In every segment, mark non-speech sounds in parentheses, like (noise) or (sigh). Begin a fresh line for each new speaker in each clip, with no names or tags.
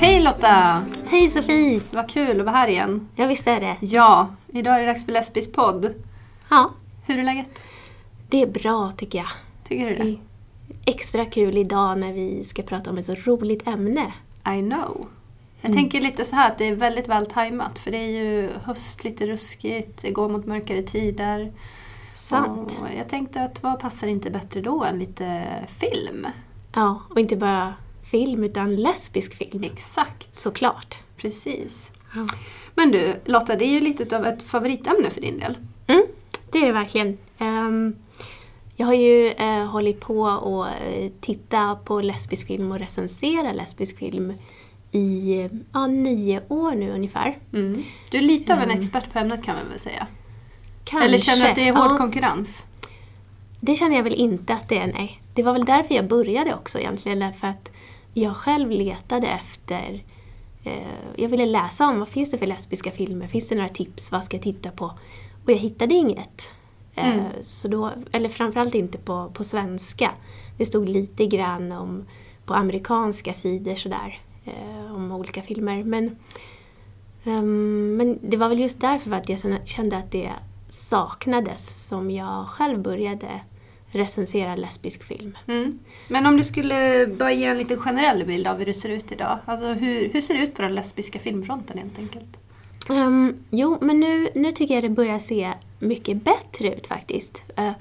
Hej Lotta!
Hej Sofie!
Vad kul att vara här igen.
Ja visst är det.
Ja, idag är det dags för Lesbisk podd.
Ja,
Hur är läget?
det är bra tycker jag.
Tycker du det?
Extra kul idag när vi ska prata om ett så roligt ämne.
I know. Jag
Mm.
tänker lite så här att det är väldigt väl tajmat för det är ju höst, lite ruskigt, det går mot mörkare tider.
Sant.
Och jag tänkte att vad passar inte bättre då än lite film?
Ja, och inte bara film utan lesbisk film.
Exakt,
Såklart.
precis.
Ja.
Men du Lotta, det är ju lite av ett favoritämne för din del.
Mm, det är det verkligen. Ehm, jag har ju uh, hållit på och uh, titta på lesbisk film och recensera lesbisk film i ja, nio år nu ungefär.
Du är lite av en
Mm.
expert på ämnet kan man väl säga.
Kanske.
Eller känner du att det är hård
Ja.
konkurrens?
Det känner jag väl inte att det är, nej. Det var väl därför jag började också egentligen, därför att jag själv letade efter eh, jag ville läsa om vad finns det för lesbiska filmer, finns det några tips, vad ska jag titta på? Och jag hittade inget. Eh,
Mm.
så då, eller framförallt inte på, på svenska. Det stod lite grann om på amerikanska sidor sådär, eh, om olika filmer. Men, ehm, men det var väl just därför att jag kände att det saknades som jag själv började recensera lesbisk film.
Mm. Men om du skulle bara ge en liten generell bild av hur det ser ut idag. Alltså hur, hur ser det ut på den lesbiska filmfronten helt enkelt?
Ehm, jo, men nu, nu tycker jag det börjar se mycket bättre ut faktiskt. Eh,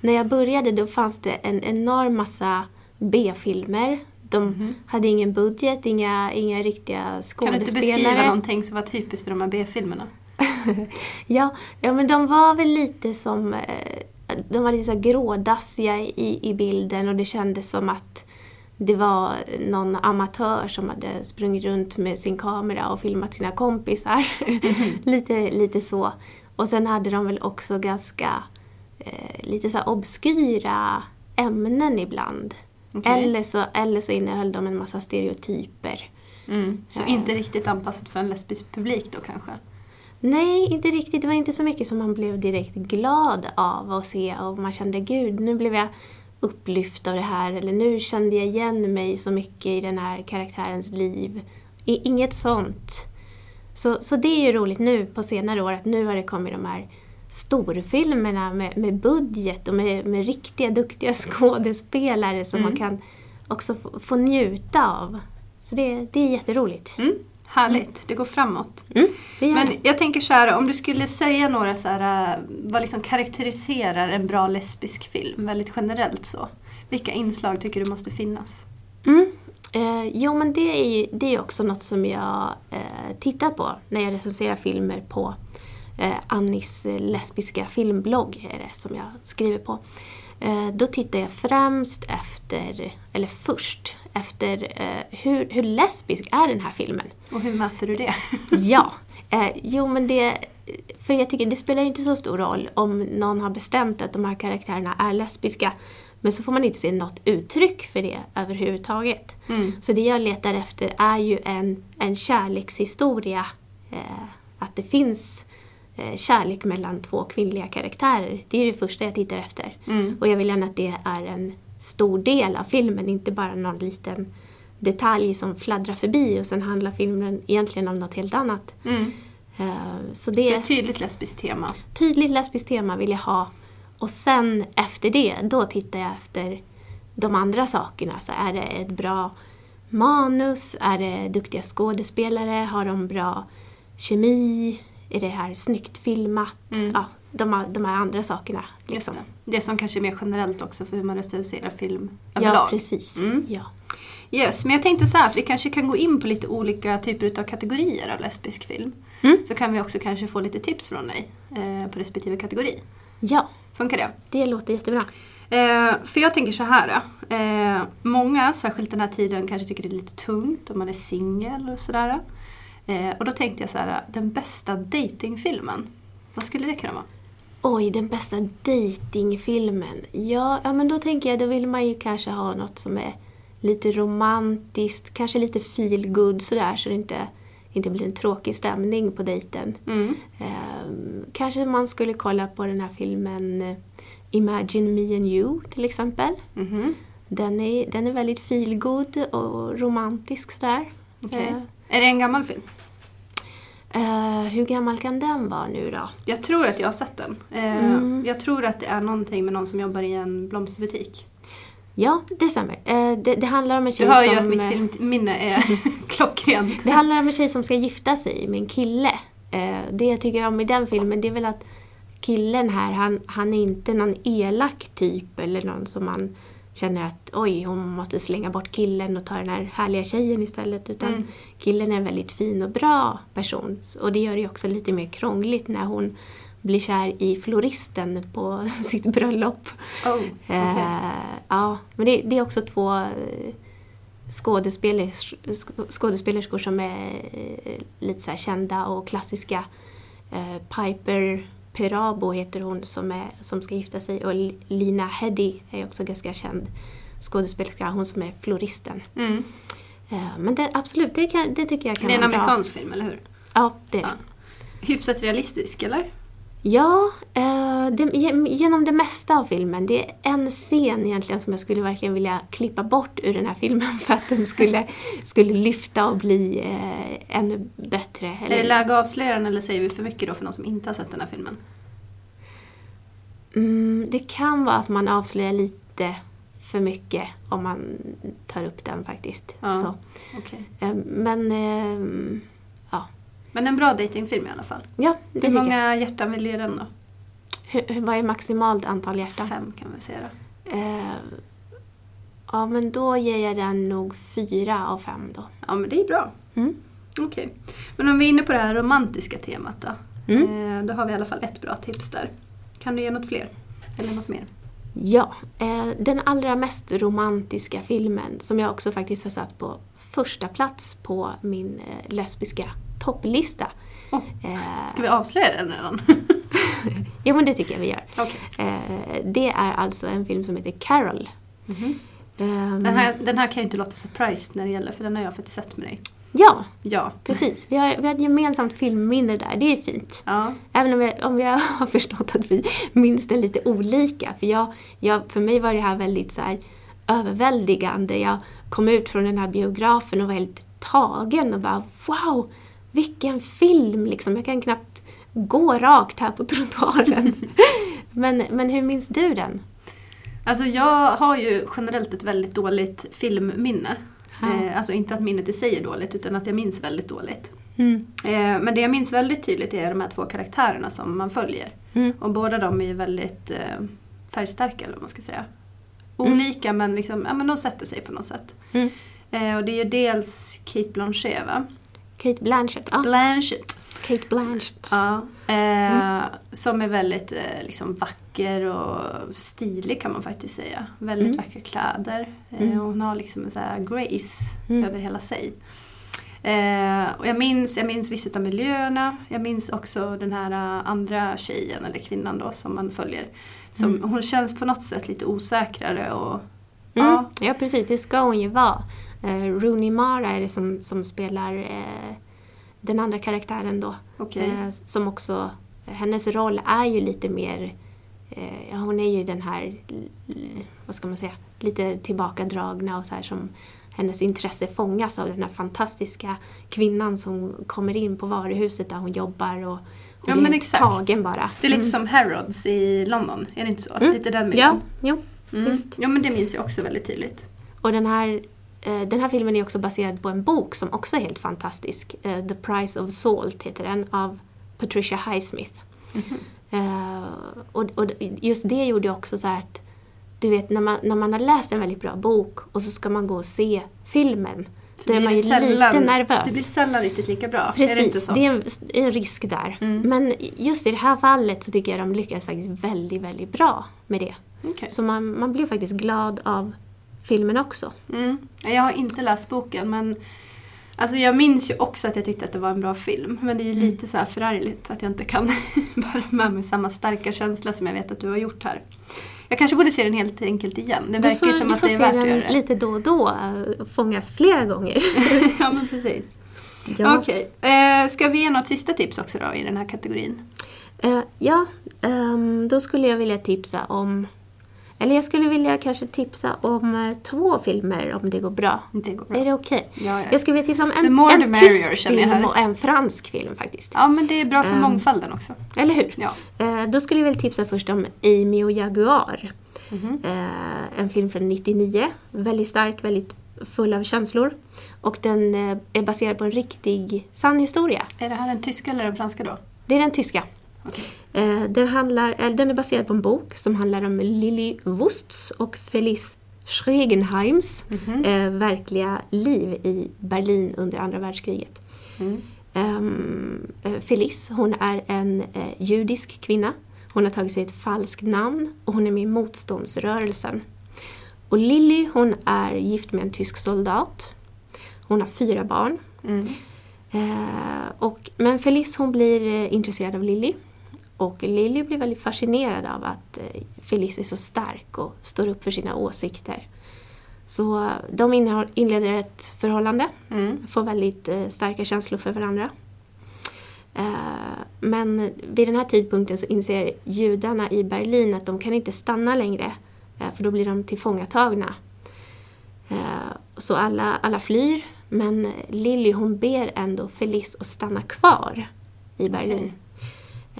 när jag började då fanns det en enorm massa B-filmer. De hade ingen budget, inga, inga riktiga
Kan du
skådespelare.
inte beskriva någonting som var typiskt för de här B-filmerna? (laughs)
Ja, ja, men de var väl lite som... eh, De var lite så grådassiga i, i bilden och det kändes som att det var någon amatör som hade sprungit runt med sin kamera och filmat sina kompisar. (laughs) lite, lite så. Och sen hade de väl också ganska eh, lite så obskyra ämnen ibland.
Okej.
Eller, så, eller så innehöll de en massa stereotyper.
Mm. Så
Ja.
inte riktigt anpassat för en lesbisk publik då kanske?
Nej, inte riktigt. Det var inte så mycket som man blev direkt glad av att se och man kände gud, nu blev jag upplyft av det här eller nu kände jag igen mig så mycket i den här karaktärens liv. Inget sånt. Så, så det är ju roligt nu på senare år att nu har det kommit de här storfilmerna med, med budget och med, med riktiga duktiga (laughs) skådespelare som
Mm.
man kan också få, få njuta av. Så det, det är jätteroligt.
Mm. Härligt, det går framåt.
Mm, det
Men jag tänker så här, om du skulle säga några så här, äh, vad liksom karaktäriserar en bra lesbisk film, väldigt generellt så. Vilka inslag tycker du måste finnas?
Mm. Eh, jo, men det är ju det är också något som jag eh, tittar på när jag recenserar filmer på eh, Annis eh, lesbiska filmblogg är det som jag skriver på. Eh, då tittar jag främst efter, eller först, efter eh, hur, hur lesbisk är den här filmen?
Och hur mäter du det? (laughs)
Ja, eh, jo men det... För jag tycker det spelar ju inte så stor roll om någon har bestämt att de här karaktärerna är lesbiska. Men så får man inte se något uttryck för det överhuvudtaget.
Mm.
Så det jag letar efter är ju en, en kärlekshistoria. Eh, att det finns kärlek mellan två kvinnliga karaktärer. Det är det första jag tittar efter.
Mm.
Och jag vill gärna att det är en stor del av filmen, inte bara någon liten detalj som fladdrar förbi och sen handlar filmen egentligen om något helt annat.
Mm.
Eh, Så
Så
det är
ett tydligt lesbiskt tema.
tydligt lesbiskt tema vill jag ha. Och sen efter det, då tittar jag efter de andra sakerna. Så är det ett bra manus? Är det duktiga skådespelare? Har de bra kemi? Är det här snyggt filmat?
Mm.
Ja, de, de här andra sakerna.
Just
Liksom.
det. det som kanske är mer generellt också för hur man recenserar film
Ja,
överlag.
precis.
Mm.
Ja.
Yes, men jag tänkte så här att vi kanske kan gå in på lite olika typer av kategorier av lesbisk film.
Mm.
Så kan vi också kanske få lite tips från dig eh, på respektive kategori.
ja,
Funkar det?
det låter jättebra.
Eh, för jag tänker så här. Eh, många, särskilt den här tiden, kanske tycker det är lite tungt om man är singel och sådär. Eh, och då tänkte jag så här, den bästa datingfilmen. Vad skulle det kunna vara?
Oj, den bästa datingfilmen. Ja, ja, men då tänker jag, då vill man ju kanske ha något som är lite romantiskt, kanske lite feel good sådär så det inte inte blir en tråkig stämning på dejten.
Mm.
Ehm, kanske man skulle kolla på den här filmen eh, Imagine Me and You till exempel.
Mhm.
Den är, den är väldigt feelgood och romantisk sådär.
Okej.
Eh,
Är det en gammal film?
eh, hur gammal kan den vara nu då?
Jag tror att jag har sett den. Eh,
Mm.
Jag tror att det är någonting med någon som jobbar i en blomsterbutik.
Ja, det stämmer. Eh, det, det handlar om en
Du
tjej
hör ju
som...
att mitt filmminne är (laughs) klockrent.
Det handlar om en tjej som ska gifta sig med en kille. Det jag tycker om i den filmen det är väl att killen här, han, han är inte någon elak typ eller någon som man känner att oj, hon måste slänga bort killen och ta den här härliga tjejen istället. Utan
Mm.
killen är en väldigt fin och bra person. Och det gör det också lite mer krångligt när hon blir kär i floristen på (laughs) sitt bröllop.
Oh, okej.
Eh, ja, men det, det är också två eh, skådespelers, sk- skådespelerskor som är eh, lite så kända och klassiska. Eh, Piper Perabo heter hon som, är, som ska gifta sig och Lina Headey är också ganska känd skådespelerska, hon som är floristen.
Mm.
Eh, men det, absolut, det, kan, det tycker jag kan
Det är en
vara bra.
amerikansk film, eller hur?
Ja, det är det.
Ja. Hyfsat realistisk, eller?
Ja, eh, det, ge- genom det mesta av filmen. Det är en scen egentligen som jag skulle verkligen vilja klippa bort ur den här filmen (laughs) för att den skulle, skulle lyfta och bli eh, ännu bättre.
Är det läge att avslöja den eller säger vi för mycket då för någon som inte har sett den här filmen?
mm, det kan vara att man avslöjar lite för mycket om man tar upp den faktiskt.
Ja.
Så,
Okej.
eh, men eh,
Men en bra datingfilm i alla fall.
ja, det
Hur
tycker jag.
många hjärtan vill du ge den då?
Hur, vad är maximalt antal hjärtan?
Fem kan vi säga då.
Eh, ja, men då ger jag den nog fyra av fem då.
Ja men det är bra.
Mm.
Okej. Men om vi är inne på det här romantiska temat då.
Mm.
Eh, då har vi i alla fall ett bra tips där. Kan du ge något fler? Eller något mer?
Ja, eh, den allra mest romantiska filmen som jag också faktiskt har satt på första plats på min eh, lesbiska topplista.
Oh, Ska vi avslöja den redan? (laughs)
ja, men det tycker jag vi gör.
Okej.
Eh, det är alltså en film som heter Carol.
Mhm.
Ehm,
Den, här, den här kan jag inte låta surprised när det gäller för den har jag faktiskt sett med dig.
Ja,
Ja.
precis. Vi har, vi har ett gemensamt filmminne där. Det är fint.
Ja.
Även om, jag, om jag (laughs) har förstått att vi minns det lite olika. För, jag, jag, för mig var det här väldigt så här överväldigande. Jag kom ut från den här biografen och var helt tagen och bara wow, vilken film! Liksom. Jag kan knappt gå rakt här på (laughs) trottoaren. men, men hur minns du den?
Alltså jag har ju generellt ett väldigt dåligt filmminne. Eh, alltså inte att minnet i sig är dåligt utan att jag minns väldigt dåligt.
Mm.
Eh, men det jag minns väldigt tydligt är de här två karaktärerna som man följer.
Mm.
Och båda de är ju väldigt eh, färgstarka eller vad man ska säga.
Mm.
Olika men, liksom, ja, men de sätter sig på något sätt.
Mm.
Och det är ju dels Kate Blanchet va?
Kate Blanchett. Ja,
Blanchett.
Kate Blanchett.
Ja, eh,
Mm.
Som är väldigt eh, liksom vacker och stilig kan man faktiskt säga. Väldigt
Mm.
vackra kläder. Eh,
Mm.
och hon har liksom en här grace
Mm.
över hela sig. Eh, och jag minns, jag minns vissa av miljöerna. Jag minns också den här eh, andra tjejen eller kvinnan då som man följer. Som,
Mm.
Hon känns på något sätt lite osäkrare och
Mm.
ja,
Ja. precis, det ska hon ju vara. Uh, Rooney Mara är det som, som spelar eh, den andra karaktären då.
okej.
Eh, som också, hennes roll är ju lite mer, eh, ja, hon är ju den här, vad ska man säga, lite tillbakadragna och så här som hennes intresse fångas av den här fantastiska kvinnan som kommer in på varuhuset där hon jobbar och hon
Ja,
blir
men exakt.
tagen bara.
Det är lite
Mm.
som Harrods i London, är det inte så?
Mm.
Lite den
Ja,
miljön.
jo.
Mm. Ja men det minns jag också väldigt tydligt.
Och den här, eh, den här filmen är också baserad på en bok som också är helt fantastisk. Eh, The Price of Salt heter den, av Patricia Highsmith. Eh, och, och just det gjorde också så att du vet när man, när man har läst en väldigt bra bok och så ska man gå och se filmen.
Så
Då är man ju
sällan-
lite nervös.
Det blir sällan riktigt lika bra. är det
Precis,
inte så?
det är en, en risk där.
Mm.
Men just i det här fallet så tycker jag de lyckas faktiskt väldigt, väldigt bra med det.
Okej.
Så man, man blir faktiskt glad av filmen också.
Mm. Jag har inte läst boken men Alltså jag minns ju också att jag tyckte att det var en bra film. Men det är ju
Mm.
lite så här förargligt att jag inte kan (laughs) bära med mig samma starka känsla som jag vet att du har gjort här. Jag kanske borde se den helt enkelt igen. Det verkar ju som att det är värt att göra det.
lite då och då, eh, fångas flera gånger. (laughs)
ja men precis.
Ja.
Okej, eh, ska vi ge något sista tips också då i den här kategorin?
Eh, ja, ehm, då skulle jag vilja tipsa om... Eller jag skulle vilja kanske tipsa om eh, två filmer om det går bra.
Det går bra.
Är det okej?
Ja, ja.
Jag skulle vilja tipsa om en, en tysk film och en fransk film faktiskt.
Ja, men det är bra för
Ehm.
mångfalden också.
Eller hur?
Ja.
Eh, då skulle jag vilja tipsa först om Amy och Jaguar.
Mhm.
Eh, en film från 99. Väldigt stark, väldigt full av känslor. Och den eh, är baserad på en riktig sann historia.
Är det här den tyska eller den franska då?
Det är den tyska. Eh, den, handlar, eh, den är baserad på en bok som handlar om Lily Wusts och Felice Schregenheims
Mhm.
eh, verkliga liv i Berlin under andra världskriget.
Mm.
Um, Felice, hon är en eh, judisk kvinna. Hon har tagit sig ett falskt namn och hon är med i motståndsrörelsen. Och Lily, hon är gift med en tysk soldat. Hon har fyra barn.
Mm.
Eh, och, men Felice hon blir intresserad av Lily. Och Lily blir väldigt fascinerad av att eh, Felice är så stark och står upp för sina åsikter. Så de inleder ett förhållande,
Mm.
får väldigt eh, starka känslor för varandra. Eh, men vid den här tidpunkten så inser judarna i Berlin att de kan inte stanna längre för då blir de tillfångatagna. Så alla, alla flyr men Lily hon ber ändå Felice att stanna kvar i Berlin.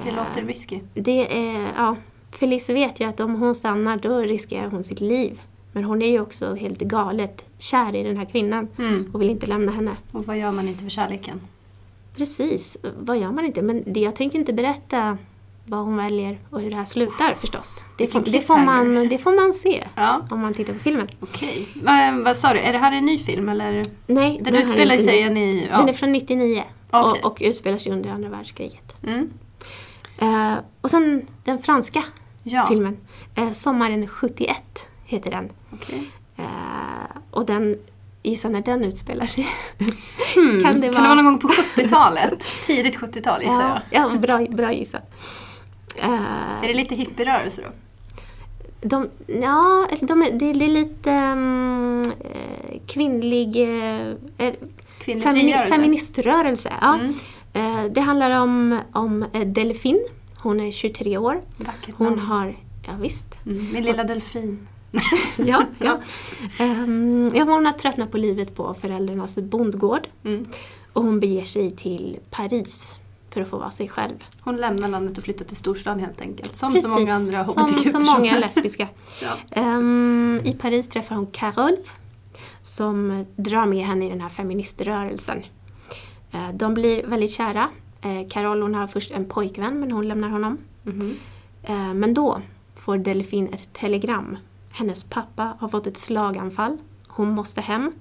Det
Eh,
låter risky.
det är, ja, Felice vet ju att om hon stannar då riskerar hon sitt liv. Men hon är ju också helt galet kär i den här kvinnan
Mm.
och vill inte lämna henne.
Och vad gör man inte för kärleken?
Precis, vad gör man inte? Men det, jag tänker inte berätta vad hon väljer och hur det här slutar förstås. Det får, det får, man, det får man se
Ja,
om man tittar på filmen.
okej. Vad, vad sa du, är det här en ny film eller?
Nej,
Den
här
utspelar sig
ny.
i... Ja.
Den är från 99
Okej.
och, och utspelar sig under andra världskriget.
Mm.
Eh, och sen den franska
Ja,
filmen, eh, Sommaren 71 heter den.
okej.
Eh, och den, gissa när den utspelar sig.
Hmm.
Kan det
kan det
vara-
vara någon gång på 70-talet? Tidigt 70-tal gissar
ja,
jag.
ja, bra, bra gissat. Eh,
Är det lite hippierörelse då?
De, ja, de det är lite eh, kvinnlig eh,
Kvinnlig frigörelse?
feministrörelse. Ja.
Mm.
Eh, det handlar om, om eh, Delfin. Hon är 23 år.
Vackert
Hon
namn.
har, ja visst.
Mm. Min lilla delfin. (laughs)
Ja, ja. Ehm, ja, hon har tröttnat på livet på föräldrarnas bondgård.
Mm.
Och hon beger sig till Paris för att få vara sig själv.
Hon lämnar landet och flyttar till storstan helt enkelt. Som
Precis,
så många andra
som,
hbtq-personer.
som många (laughs) lesbiska.
ja.
Ehm, I Paris träffar hon Carole som drar med henne i den här feministrörelsen. Eh, de blir väldigt kära. Eh, Carole hon har först en pojkvän men hon lämnar honom.
Mhm.
Eh, men då får Delfin ett telegram. Hennes pappa har fått ett slaganfall. Hon måste hem.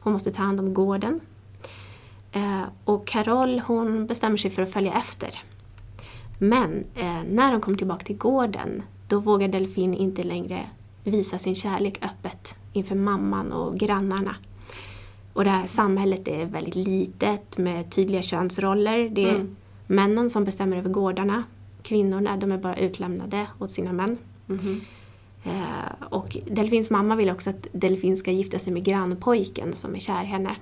Hon måste ta hand om gården. Och Carole hon bestämmer sig för att följa efter. Men när de kommer tillbaka till gården då vågar Delfin inte längre visa sin kärlek öppet inför mamman och grannarna. Och det här samhället är väldigt litet med tydliga könsroller. Det är
Mm.
männen som bestämmer över gårdarna. Kvinnorna de är bara utlämnade åt sina män.
Mhm.
Eh, och Delfins mamma vill också att Delfin ska gifta sig med grannpojken som är kär i henne.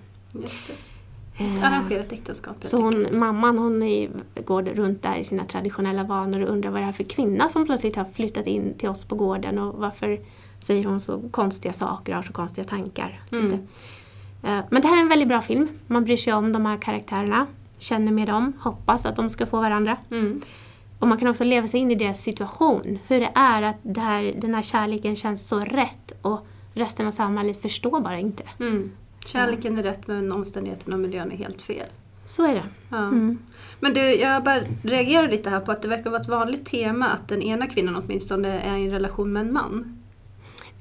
Eh,
Arrangerat äktenskap
så hon, mamman hon är, går runt där i sina traditionella vanor och undrar vad det är för kvinna som plötsligt har flyttat in till oss på gården och varför säger hon så konstiga saker och har så konstiga tankar.
Mm.
Eh, Men det här är en väldigt bra film. Man bryr sig om de här karaktärerna, känner med dem, hoppas att de ska få varandra.
Mm.
Och man kan också leva sig in i deras situation. Hur det är att det här, den här kärleken känns så rätt och resten av samhället förstår bara inte.
Mm. Kärleken är rätt men omständigheterna och miljön är helt fel.
Så är det.
Ja.
Mm.
Men du, jag bara reagerar lite här på att det verkar vara ett vanligt tema att den ena kvinnan åtminstone är i en relation med en man.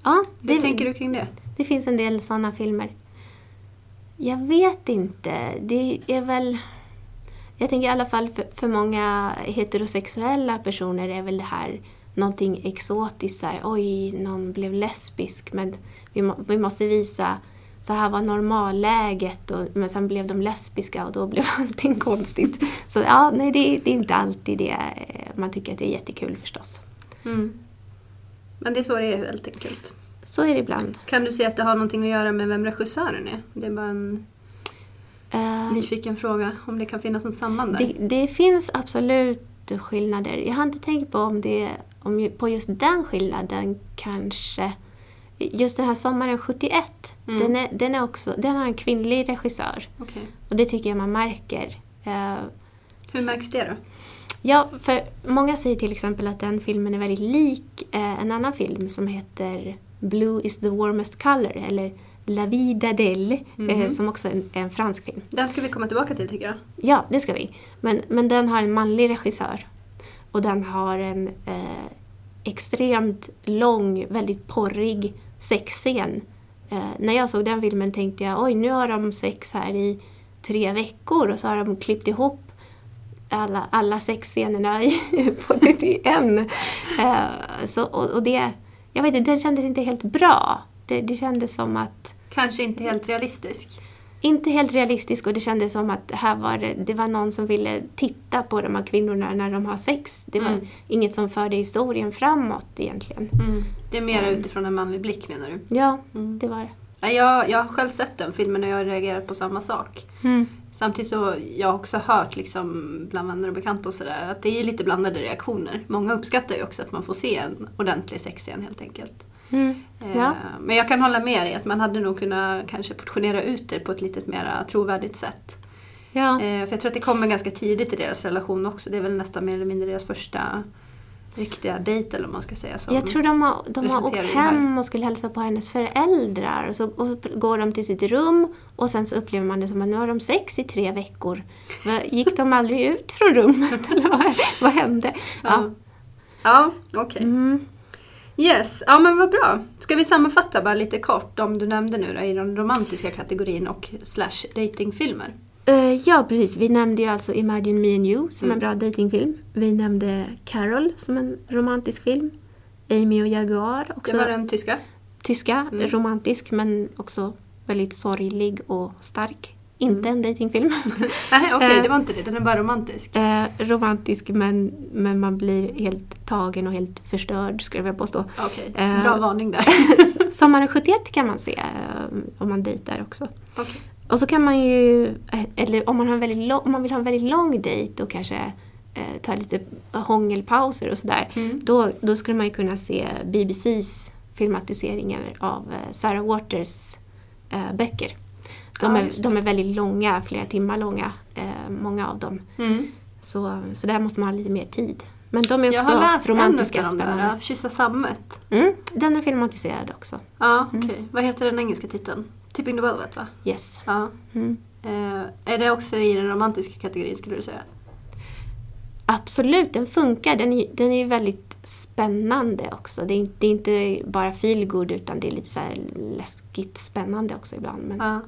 Ja,
Hur
det,
tänker du kring det?
det finns en del sådana filmer. Jag vet inte. Det är väl... Jag tänker i alla fall för, för många heterosexuella personer är väl det här någonting exotiskt. Så här, Oj, någon blev lesbisk men vi, må, vi måste visa så här var normalläget och, men sen blev de lesbiska och då blev (laughs) allting konstigt. Så ja, nej det, det är inte alltid det eh, man tycker att det är jättekul förstås.
Mm. Men det är så det är helt enkelt.
Så är det ibland.
Kan du se att det har någonting att göra med vem regissören är? Det är bara en...
Eh,
Nyfiken fråga om det kan finnas något samband där.
det, det finns absolut skillnader. Jag har inte tänkt på om det om på just den skillnaden kanske. Just den här Sommaren 71,
Mm.
den, är, den, är också, den har en kvinnlig regissör.
Okej.
Och det tycker jag man märker. Eh,
Hur märks det då?
Ja, för många säger till exempel att den filmen är väldigt lik eh, en annan film som heter Blue is the warmest color eller La vida del, eh,
Mhm.
som också är en, en fransk film.
Den ska vi komma tillbaka till tycker jag.
Ja, det ska vi. Men, men den har en manlig regissör. Och den har en eh, extremt lång, väldigt porrig sexscen. Eh, när jag såg den filmen tänkte jag oj, nu har de sex här i tre veckor och så har de klippt ihop alla, alla sexscenerna (laughs) på till en. Eh, så, och, och det, jag vet inte, den kändes inte helt bra. Det, det kändes som att
Kanske inte helt realistisk.
inte helt realistisk och det kändes som att här var det, det var någon som ville titta på de här kvinnorna när de har sex. Det var
Mm.
inget som förde historien framåt egentligen.
Det är mer
Mm.
utifrån en manlig blick menar du?
Ja,
Mm.
det var det.
Jag, jag har själv sett den filmen och jag har reagerat på samma sak. Samtidigt så jag har också hört liksom bland vänner och bekanta och sådär att det är lite blandade reaktioner. Många uppskattar ju också att man får se en ordentlig sexscen helt enkelt.
Mm.
Eh,
Ja.
Men jag kan hålla med dig att man hade nog kunnat kanske portionera ut det på ett lite mer trovärdigt sätt.
Ja.
Eh, För jag tror att det kommer ganska tidigt i deras relation också. Det är väl nästan mer eller mindre deras första riktiga dejt eller man ska säga. Som,
Jag tror de har, de har åkt hem och skulle hälsa på hennes föräldrar. Och så och går de till sitt rum och sen så upplever man det som att nu har de sex i tre veckor. Gick de aldrig ut från rummet (laughs) eller vad, vad hände?
Ja, ja okej.
Mm.
Yes, ja men vad bra. Ska vi sammanfatta bara lite kort om du nämnde nu då, i den romantiska kategorin och slash datingfilmer.
Eh, ja, precis. Vi nämnde ju alltså Imagine Me and You som
Mm.
en bra datingfilm. Vi nämnde Carol som en romantisk film. Amy och Jaguar, också
Det var den tyska.
tyska,
Mm.
romantisk men också väldigt sorglig och stark. Inte en datingfilm. (laughs)
Nej okej,
Eh.
det var inte det. Den är bara romantisk.
eh, romantisk men, men man blir helt tagen och helt förstörd skulle jag vilja påstå.
Okej,
eh.
bra varning där. (laughs)
Sommaren 71 kan man se eh, om man dejtar också.
Okej.
Och så kan man ju, eh, eller om man, har en väldigt lång, om man vill ha en väldigt lång dejt och kanske eh, ta lite hångelpauser och sådär.
Mm.
Då, då skulle man ju kunna se BBCs filmatiseringar av eh, Sarah Waters eh, böcker. De,
Ja,
är, de är väldigt långa, flera timmar långa, eh, många av dem.
Mm.
Så, så där måste man ha lite mer tid. Men de är
Jag
också
har läst en
romantiska och
de
spännande.
där, Kyssa sammet.
Mm, den är filmatiserad också.
Ja, okej. Vad heter den engelska titeln? The Velvet va?
Yes.
Ja.
Mm.
Eh, är det också i den romantiska kategorin skulle du säga?
Absolut, den funkar. Den är, den är ju väldigt spännande också. Det är, inte- det är inte bara feelgood utan det är lite så läskigt spännande också ibland. Men,
Ja.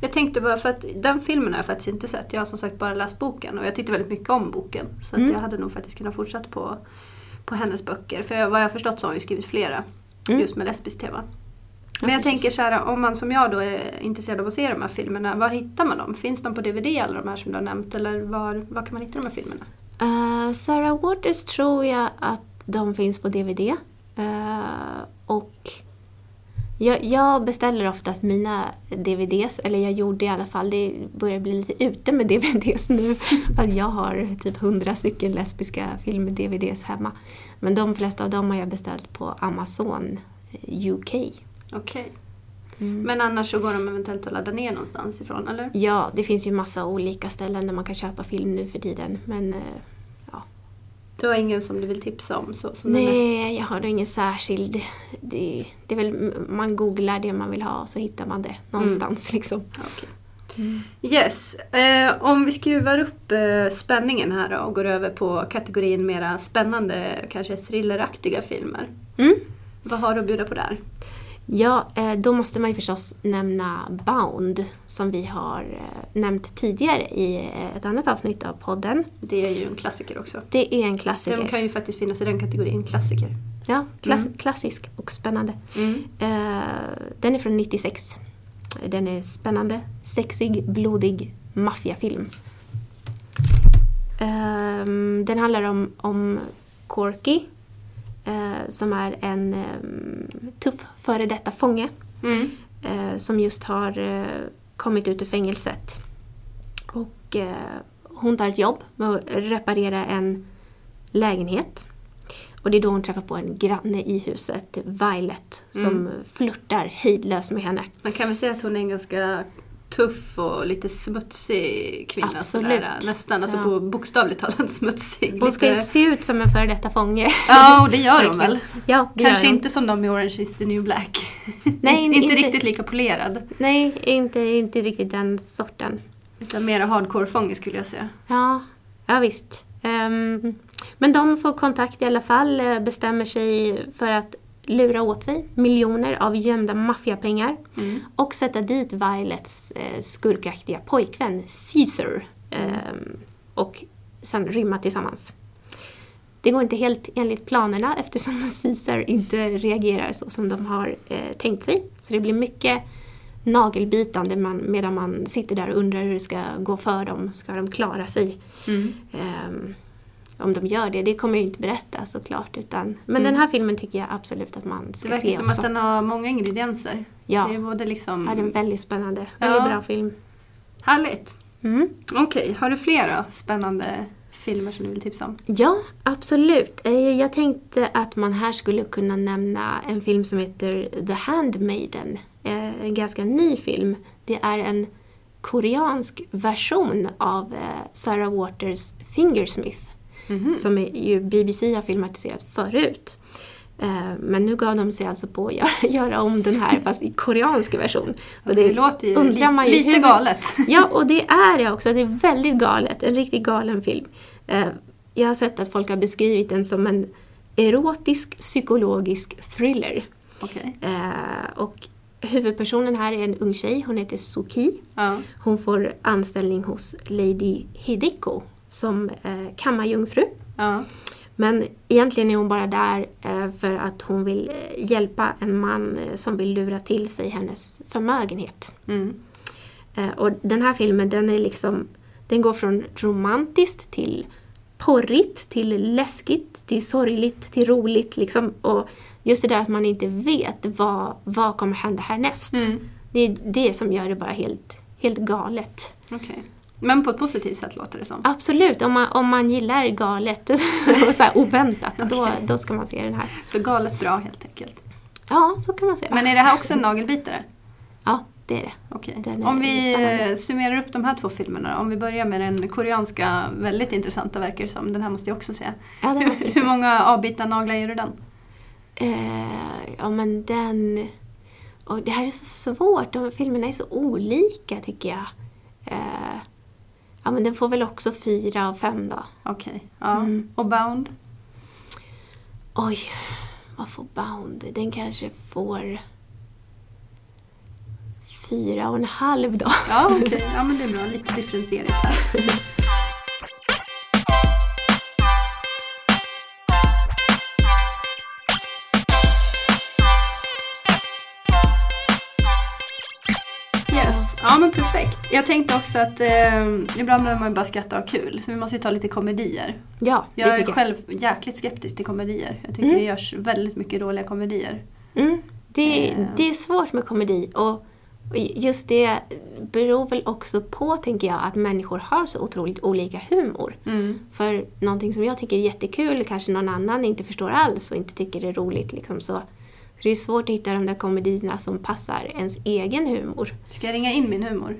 Jag tänkte bara för att den filmen har jag faktiskt inte sett. Jag har som sagt bara läst boken och jag tyckte väldigt mycket om boken. Så att
Mm.
jag hade nog faktiskt kunnat fortsätta på, på hennes böcker. För vad jag har förstått så har hon ju skrivit flera
Mm.
just med lesbiskt tema. Men jag
precis.
tänker så här, om man som jag då är intresserad av att se de här filmerna, var hittar man dem? Finns de på DVD alla de här som du har nämnt? Eller var, var kan man hitta de här filmerna?
Eh, Sarah Waters tror jag att de finns på DVD. Eh, och jag, jag beställer oftast mina DVDs, eller jag gjorde i alla fall, det börjar bli lite ute med (laughs) DVDs nu. För jag har typ hundra stycken lesbiska film-DVDs hemma. Men de flesta av dem har jag beställt på Amazon eh, UK.
Okej.
Mm.
Men annars så går de eventuellt att ladda ner någonstans ifrån, eller?
Ja, det finns ju massa olika ställen där man kan köpa film nu för tiden. Men eh,
Du har ingen som du vill tipsa om? Så, som är mest...
nej, jag har nog ingen särskild. Det, det är väl, man googlar det man vill ha och så hittar man det någonstans. Liksom.
Ja, okej. Yes, eh, om vi skruvar upp eh, spänningen här då och går över på kategorin mera spännande, kanske thrilleraktiga filmer.
Mm.
Vad har du att bjuda på där?
Ja, eh, då måste man ju förstås nämna Bound som vi har eh, nämnt tidigare i eh, ett annat avsnitt av podden.
Det är ju en klassiker också.
Det är en klassiker.
Den kan ju faktiskt finnas i den kategorin, klassiker.
Ja, klass,
Mm.
klassisk och spännande.
Mm.
Den är från 96. Den är spännande, sexig, blodig maffiafilm. Ehm, den handlar om, om Corky som är en ehm, tuff före detta fånge
Mm.
eh, som just har eh, kommit ut ur fängelset. och eh, hon tar ett jobb med att reparera en lägenhet. Och det är då hon träffar på en granne i huset, Violet, som flörtar hejdlöst med henne.
Man kan väl säga att hon är en ganska tuff och lite smutsig kvinna.
Absolut.
Sådär, nästan, alltså
Ja.
på bokstavligt talat (laughs) smutsig.
Hon ska ju se ut som en före detta fånge.
Ja, och det gör hon väl.
Ja,
Kanske inte som de i Orange is the new black. (laughs)
Nej,
inte,
inte-
riktigt lika polerad.
Nej, inte, inte riktigt den sorten.
Utan mer hardcore-fånge skulle jag säga.
Ja, ja visst. Ehm, men de får kontakt i alla fall, eh, bestämmer sig för att lura åt sig miljoner av gömda maffiapengar och sätta dit Violets eh, skurkaktiga pojkvän Caesar ehm, och sen rymma tillsammans. Det går inte helt enligt planerna eftersom (laughs) Caesar inte reagerar så som de har eh, tänkt sig. Så det blir mycket nagelbitande man, medan man sitter där och undrar hur det ska gå för dem. Ska de klara sig? Ehm, om de gör det, det kommer jag inte berätta såklart. Utan, men den här filmen tycker jag absolut att man
Det
ska
verkar
se
som
också.
att den har många ingredienser.
Ja.
Det är både liksom...
Ja, det är en väldigt spännande,
Ja.
väldigt bra film.
Härligt.
Mm.
Okej, har du flera spännande filmer som du vill tipsa om?
Ja, absolut. Eh, Jag tänkte att man här skulle kunna nämna en film som heter The Handmaiden. Eh, En ganska ny film. Det är en koreansk version av eh, Sarah Waters Fingersmith. Som är ju BBC har filmatiserat förut. Eh, Men nu gav de sig alltså på att göra, (laughs) göra om den här fast i koreansk version. Och
Det, låter ju li- lite
hur-
galet. (laughs)
Ja, och det är det också. Det är väldigt galet. En riktigt galen film. Eh, Jag har sett att folk har beskrivit den som en erotisk psykologisk thriller.
Okej.
Eh, Och huvudpersonen här är en ung tjej. Hon heter Suki.
Ja.
Hon får anställning hos Lady Hideko som eh, kammarjungfru.
Ja.
Men egentligen är hon bara där eh, för att hon vill eh, hjälpa en man eh, som vill lura till sig hennes förmögenhet.
Mm.
Och den här filmen den är liksom, den går från romantiskt till porrigt, till läskigt, till sorgligt, till roligt. Liksom. Och just det där att man inte vet vad, vad kommer hända härnäst.
Mm.
Det är det som gör det bara helt, helt galet.
Okej. Men på ett positivt sätt låter det som.
Absolut, om man, om man gillar galet (laughs) och så oväntat, då,
Okej.
då ska man se den här.
Så galet bra helt enkelt.
Ja, så kan man säga.
Men är det här också en nagelbitare?
Ja, det är det. Den är
Om vi
spännande.
eh, summerar upp de här två filmerna Om vi börjar med den koreanska, väldigt intressanta verkar som. Den här måste jag också se.
Ja, den måste
Hur
se.
många avbitna naglar ger du den?
Eh, ja men den... Och det här är så svårt, de filmerna är så olika tycker jag. Eh, ja men den får väl också fyra av fem då.
Okej. Ja.
Mm.
Och Bound?
Oj, vad får Bound? Den kanske får fyra och en halv då.
Ja, okej. (laughs) Ja, men det är bra. Lite differentierat här. Jag tänkte också att eh, ibland behöver man bara skratta och kul, så vi måste ju ta lite komedier.
Ja, det
Jag är
tycker
själv jäkligt skeptisk till komedier. Jag tycker
Mm.
det görs väldigt mycket dåliga komedier.
Mm, det,
Eh.
det är svårt med komedi och just det beror väl också på, tänker jag, att människor har så otroligt olika humor.
Mm.
För någonting som jag tycker är jättekul kanske någon annan inte förstår alls och inte tycker är roligt. Liksom så. så det är svårt att hitta de där komedierna som passar ens egen humor.
Ska jag ringa in min humor?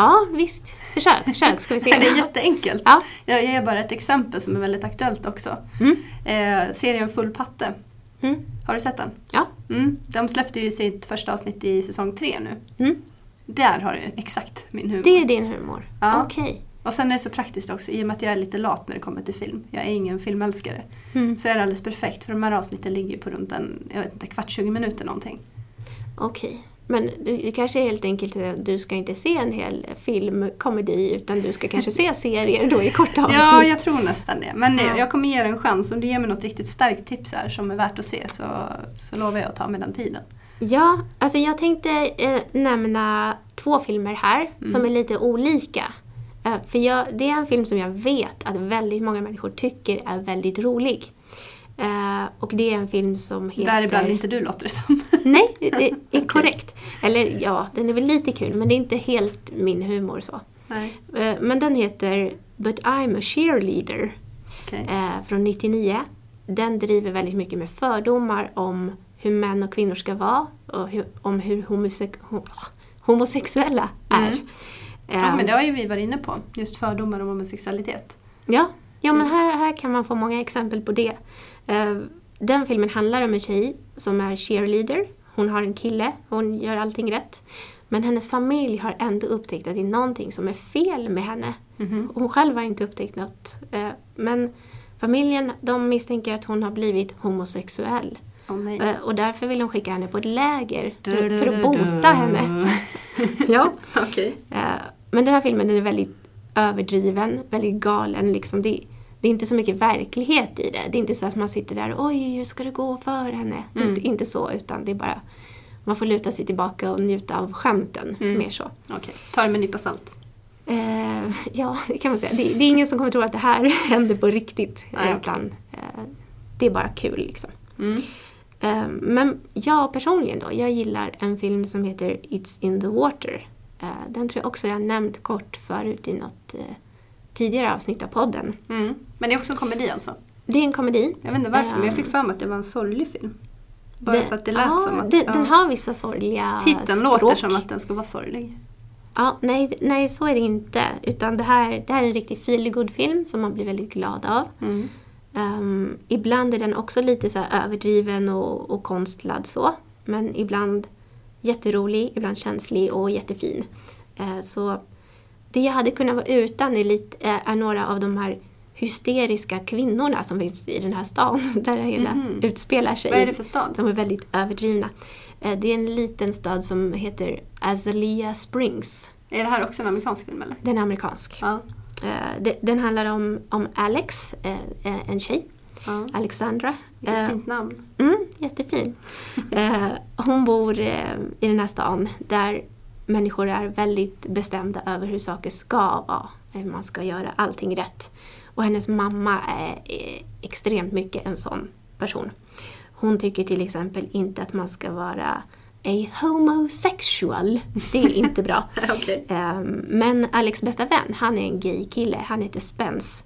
Ja, visst. Försök, försök ska vi se. (laughs)
det är jätteenkelt.
Ja.
Jag ger bara ett exempel som är väldigt aktuellt också.
Mm.
Eh, serien Full patte.
Mm.
Har du sett den?
Ja.
Mm. De släppte ju sitt första avsnitt i säsong tre nu.
Mm.
Där har du exakt min humor.
Det är din humor?
Ja.
Okej.
Och sen är det så praktiskt också i och med att jag är lite lat när det kommer till film. Jag är ingen filmälskare.
Mm.
Så är det alldeles perfekt för de här avsnitten ligger på runt en, jag vet inte, kvart, 20 minuter någonting.
Okej. Men det, kanske är helt enkelt att du ska inte se en hel filmkomedi utan du ska kanske se serier då i korta (laughs) avsnitt.
Ja, jag tror nästan det. Men
Ja.
jag kommer ge det en chans. Om du ger mig något riktigt starkt tips här som är värt att se så, så lovar jag att ta med den tiden.
Ja, alltså jag tänkte eh, nämna två filmer här som är lite olika. Eh, för jag, det är en film som jag vet att väldigt många människor tycker är väldigt rolig. Eh, och det är en film som heter...
Däribland inte du låter det som. (laughs)
Nej, det (laughs) är korrekt. Eller ja, den är väl lite kul men det är inte helt min humor så.
Nej.
Eh, Men den heter But I'm a cheerleader
Okej.
eh, från 99. Den driver väldigt mycket med fördomar om hur män och kvinnor ska vara och hur, om hur homose- ho- homosexuella är.
Mm. Ja,
Eh,
men det har ju vi varit inne på. Just fördomar om homosexualitet.
Ja, ja men här, här kan man få många exempel på det. Eh, Den filmen handlar om en tjej som är cheerleader. Hon har en kille, hon gör allting rätt. Men hennes familj har ändå upptäckt att det är någonting som är fel med henne.
Mhm.
Hon själv har inte upptäckt något. eh, Men familjen de misstänker att hon har blivit homosexuell. Eh, Och därför vill de skicka henne på ett läger
Du,
för,
du,
för att bota
du.
henne. (laughs) ja. Eh, Men den här filmen den är väldigt överdriven, väldigt galen. Liksom det, det är inte så mycket verklighet i det. Det är inte så att man sitter där och oj, hur ska det gå för henne?
Mm.
Inte, inte så, utan det är bara man får luta sig tillbaka och njuta av skämten.
Mm.
Mer så.
Okej. Ta det med en nypa salt.
Eh, ja, det kan man säga. Det, det är ingen som kommer tro att det här (laughs) händer på riktigt.
Nej,
utan eh, det är bara kul liksom.
Mm.
Eh, Men jag personligen då, jag gillar en film som heter It's in the water. Eh, Den tror jag också jag nämnt kort förut i något eh, tidigare avsnitt av podden.
Mm. Men det är också en komedi alltså?
Det är en komedi.
Jag vet inte varför, men jag fick för mig att det var en sorglig film. Bara
Det-
för att det lät
ja,
som att...
Den,
ja.
den har vissa sorgliga
Titeln
språk.
låter som att den ska vara sorglig.
Ja, nej, nej, så är det inte. Utan det här, det här är en riktig feel film som man blir väldigt glad av.
Mm.
Ehm, ibland är den också lite så överdriven och, och konstlad så. Men ibland jätterolig, ibland känslig och jättefin. Eh, så det jag hade kunnat vara utan är, lite, är, är några av de här hysteriska kvinnorna som finns i den här stan (laughs) där det hela
Mhm.
utspelar sig.
Vad är det för stad?
De är väldigt överdrivna. Eh, det är en liten stad som heter Azalea Springs.
Är det här också en amerikansk film eller?
Den är amerikansk.
Ja.
Eh, den handlar om, om Alex, eh, eh, en tjej.
ja.
Alexandra.
Vilket
Eh,
fint namn.
Mm, jättefin. Eh, hon bor eh, i den här stan där människor är väldigt bestämda över hur saker ska vara. Eh, Man ska göra allting rätt. Och hennes mamma är, extremt mycket en sån person. Hon tycker till exempel inte att man ska vara a homosexual. Det är inte bra. (laughs)
Okej.
Eh, Men Alex bästa vän, han är en gay kille. Han heter Spence.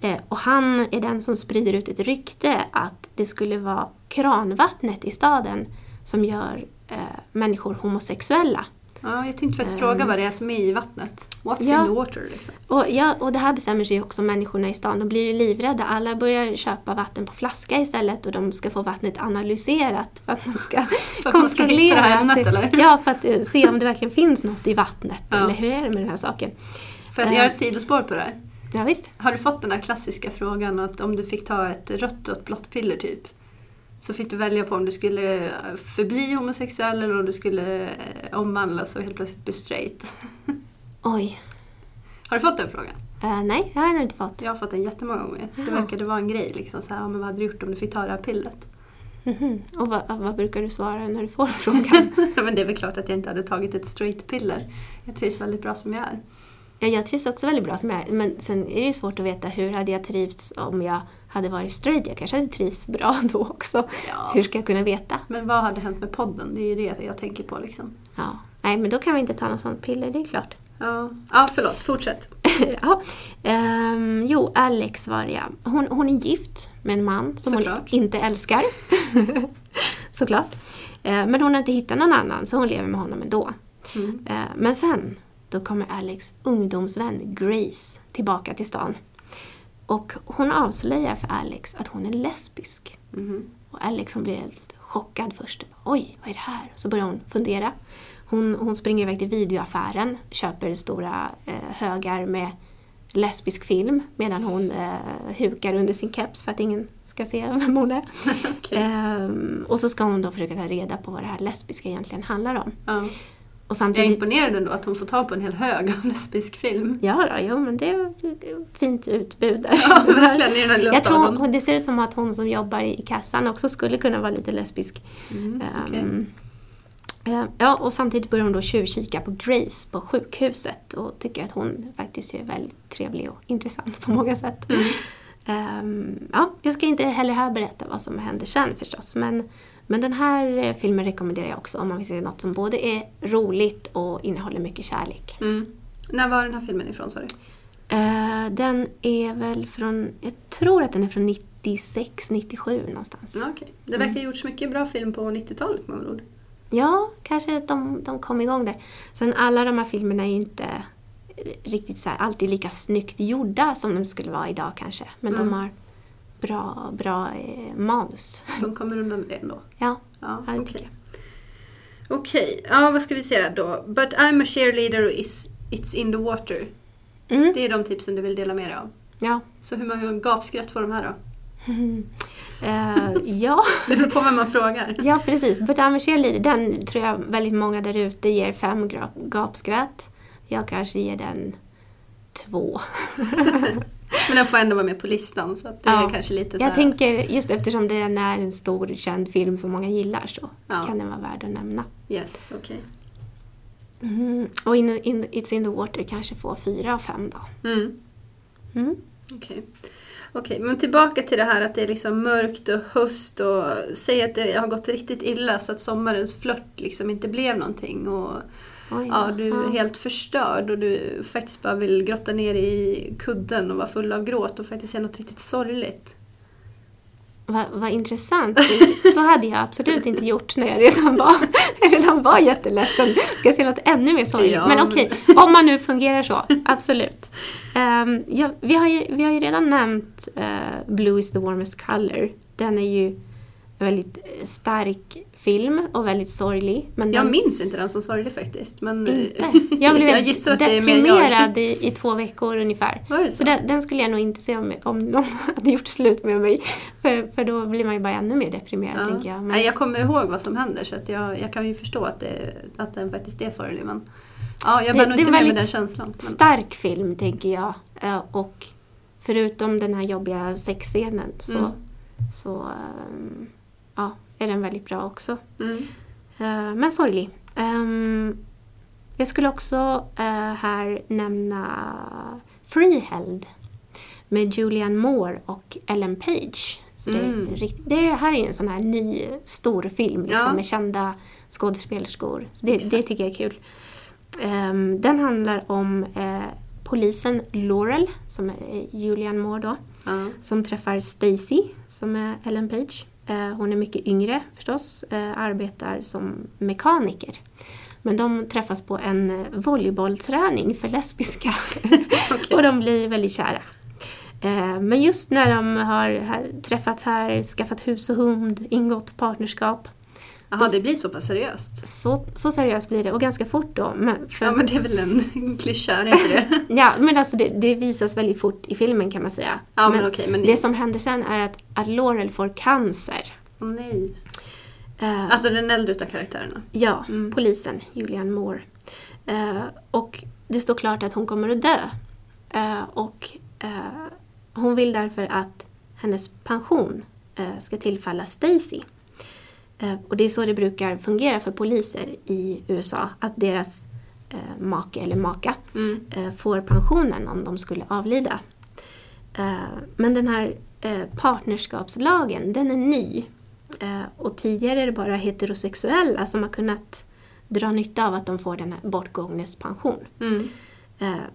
Eh, Och han är den som sprider ut ett rykte att det skulle vara kranvattnet i staden som gör eh, människor homosexuella.
Ja, jag tänkte faktiskt fråga vad det är som är i vattnet. What's
Ja.
in the water liksom?
Och, ja, och det här bestämmer sig också människorna i stan. De blir ju livrädda. Alla börjar köpa vatten på flaska istället och de ska få vattnet analyserat för att man ska (laughs)
För att man ska hitta det här ämnet, eller?
Ja, för att eh, se om det verkligen finns något i vattnet.
Ja.
Eller hur är det med den här saken?
För att
Eh.
göra ett sidospår på det här.
Ja, visst.
Har du fått den där klassiska frågan att om du fick ta ett rött och ett blått piller typ så fick du välja på om du skulle förbli homosexuell eller om du skulle eh, omvandlas och helt plötsligt bli straight. (laughs)
Oj.
Har du fått den frågan?
Eh, nej, det har jag nog inte fått.
Jag har fått den jättemånga gånger. Det verkade vara en grej. Liksom, så här, men vad hade du gjort om du fick ta det här pillret?
Mhm. Och vad, vad brukar du svara när du får (laughs) frågan? (laughs)
Men det är väl klart att jag inte hade tagit ett straight piller. Jag trivs väldigt bra som jag är.
ja, jag trivs också väldigt bra som jag är. Men sen är det ju svårt att veta hur hade jag trivts om jag hade varit straight. Jag kanske hade trivts bra (laughs) då också.
Ja.
Hur ska jag kunna veta?
Men vad hade hänt med podden? Det är ju det jag tänker på. Liksom.
Ja. Nej, men då kan vi inte ta något sånt piller, det är klart.
Ja. ja, förlåt. Fortsätt. (laughs)
ja. Ehm, jo, Alex var det ja. Hon, hon är gift med en man som
Såklart.
hon inte älskar. (laughs) Såklart. Eh, men hon har inte hittat någon annan så hon lever med honom ändå.
Mm.
Eh, Men sen, då kommer Alex ungdomsvän Grace tillbaka till stan. Och hon avslöjar för Alex att hon är lesbisk.
Mhm.
Och Alex hon blir helt chockad först. Oj, vad är det här? Så börjar hon fundera. Hon, hon springer iväg till videoaffären, köper stora eh, högar med lesbisk film medan hon eh, hukar under sin keps för att ingen ska se (laughs) vem hon är. (laughs)
Okej.
Ehm, och så ska hon då försöka ta reda på vad det här lesbiska egentligen handlar om.
Ja.
Och
Jag är
samtidigt...
imponerad ändå att hon får ta på en hel hög av lesbisk film.
Ja, då, jo, men det är fint utbud där.
Ja, verkligen i den här lilla
Jag tror hon, det ser ut som att hon som jobbar i kassan också skulle kunna vara lite lesbisk.
Mm.
Ehm, eh, ja, och samtidigt börjar hon då tjuvkika på Grace på sjukhuset och tycker att hon faktiskt är väldigt trevlig och intressant på många sätt.
Mm.
Ehm, ja, jag ska inte heller här berätta vad som händer sen förstås. Men, men den här eh, filmen rekommenderar jag också om man vill se något som både är roligt och innehåller mycket kärlek.
Mm. När var den här filmen ifrån sa du?
Eh, den är väl från, jag tror att den är från 96, 97 någonstans.
Ja, okej. Det verkar ha gjorts mycket bra film på 90-talet med andra ord.
Ja, kanske att de, de kom igång där. Sen alla de här filmerna är ju inte riktigt så här, alltid lika snyggt gjorda som de skulle vara idag kanske. Men
Mm.
de har bra, bra eh, manus.
De kommer undan med det ändå.
Ja,
Ja,
Ja, det
okej.
tycker jag.
Okej, ja vad ska vi säga då? But I'm a cheerleader och is, it's in the water.
mm.
Det är de tipsen du vill dela med dig av.
ja.
Så hur många gapskratt får de här då? (laughs)
Eh, ja. (laughs)
Det beror på vem man frågar.
ja, precis. But I'm a cheerleader, den tror jag väldigt många där ute ger fem gapskratt. Jag kanske ger den två. (laughs) (laughs)
Men den får ändå vara med på listan så det
Ja.
är kanske lite så
Jag tänker, just eftersom den är en stor känd film som många gillar så
Ja.
kan den vara värd att nämna.
Yes, okej.
Mm. Och in, in, It's in the water kanske får fyra av fem då.
Mm.
Mm.
Okej. Okej, men tillbaka till det här att det är liksom mörkt och höst och säg att det har gått riktigt illa så att sommarens flört liksom inte blev någonting och
Oj,
ja, du är helt förstörd och du faktiskt bara vill grotta ner i kudden och vara full av gråt och faktiskt se något riktigt sorgligt.
Vad vad intressant. Så hade jag absolut inte gjort när jag redan var, jag redan var jätteledsen. Ska jag se något ännu mer sorgligt?
Ja,
men okej, om man nu fungerar så, absolut. Ehm, ja, vi, har ju, vi har ju redan nämnt eh, Blue is the warmest color. Den är ju en väldigt eh, stark film och väldigt sorglig. Men
Jag
den,
minns inte den som sorglig faktiskt. Men
inte. Jag (laughs) blev
jag gissar att det är jag.
deprimerad i, i två veckor ungefär.
Var det så?
Så den, den skulle jag nog inte se om, om någon (laughs) hade gjort slut med mig. För, för då blir man ju bara ännu mer deprimerad
Ja.
tänker jag. Men,
jag kommer ihåg vad som händer så att jag, jag kan ju förstå att, det, att den faktiskt är sorglig. Men ja, jag bär nog inte med mig den känslan. Men,
stark film tänker jag. Eh, Och förutom den här jobbiga sexscenen så,
Mm.
så ja, är den väldigt bra också.
mm.
Eh, Men sorglig. Ehm, Jag skulle också eh, här nämna Freeheld med Julianne Moore och Ellen Page. Så det,
Mm.
är rikt- det här är en sån här ny stor film liksom,
Ja.
med kända skådespelerskor. Det, det tycker jag är kul. Ehm, den handlar om eh, polisen Laurel, som är Julianne Moore då,
ja.
som träffar Stacy, som är Ellen Page. Eh, hon är mycket yngre förstås, eh, arbetar som mekaniker. Men de träffas på en eh, volleybollträning för lesbiska. (laughs) och de blir väldigt kära. Men just när de har träffats här, skaffat hus och hund, ingått partnerskap.
Jaha, det blir så pass seriöst?
Så, så seriöst blir det och ganska fort då. Men för,
Ja, men det är väl en (laughs) klyscha, är inte det? (laughs)
Ja, men alltså det, det visas väldigt fort i filmen kan man säga.
Ja, men okej, men-
Det som händer sen är att, att Laurel får cancer.
Åh nej.
Eh,
Alltså den äldre utav karaktärerna?
ja,
mm.
polisen, Julianne Moore. Eh, och det står klart att hon kommer att dö. Eh, och hon vill därför att hennes pension ska tillfalla Stacy. Eh, och det är så det brukar fungera för poliser i USA. Att deras eh, make eller maka
Mm.
eh, får pensionen om de skulle avlida. Men den här partnerskapslagen, den är ny. Och tidigare är det bara heterosexuella som har kunnat dra nytta av att de får den här bortgångnes pension.
Mm.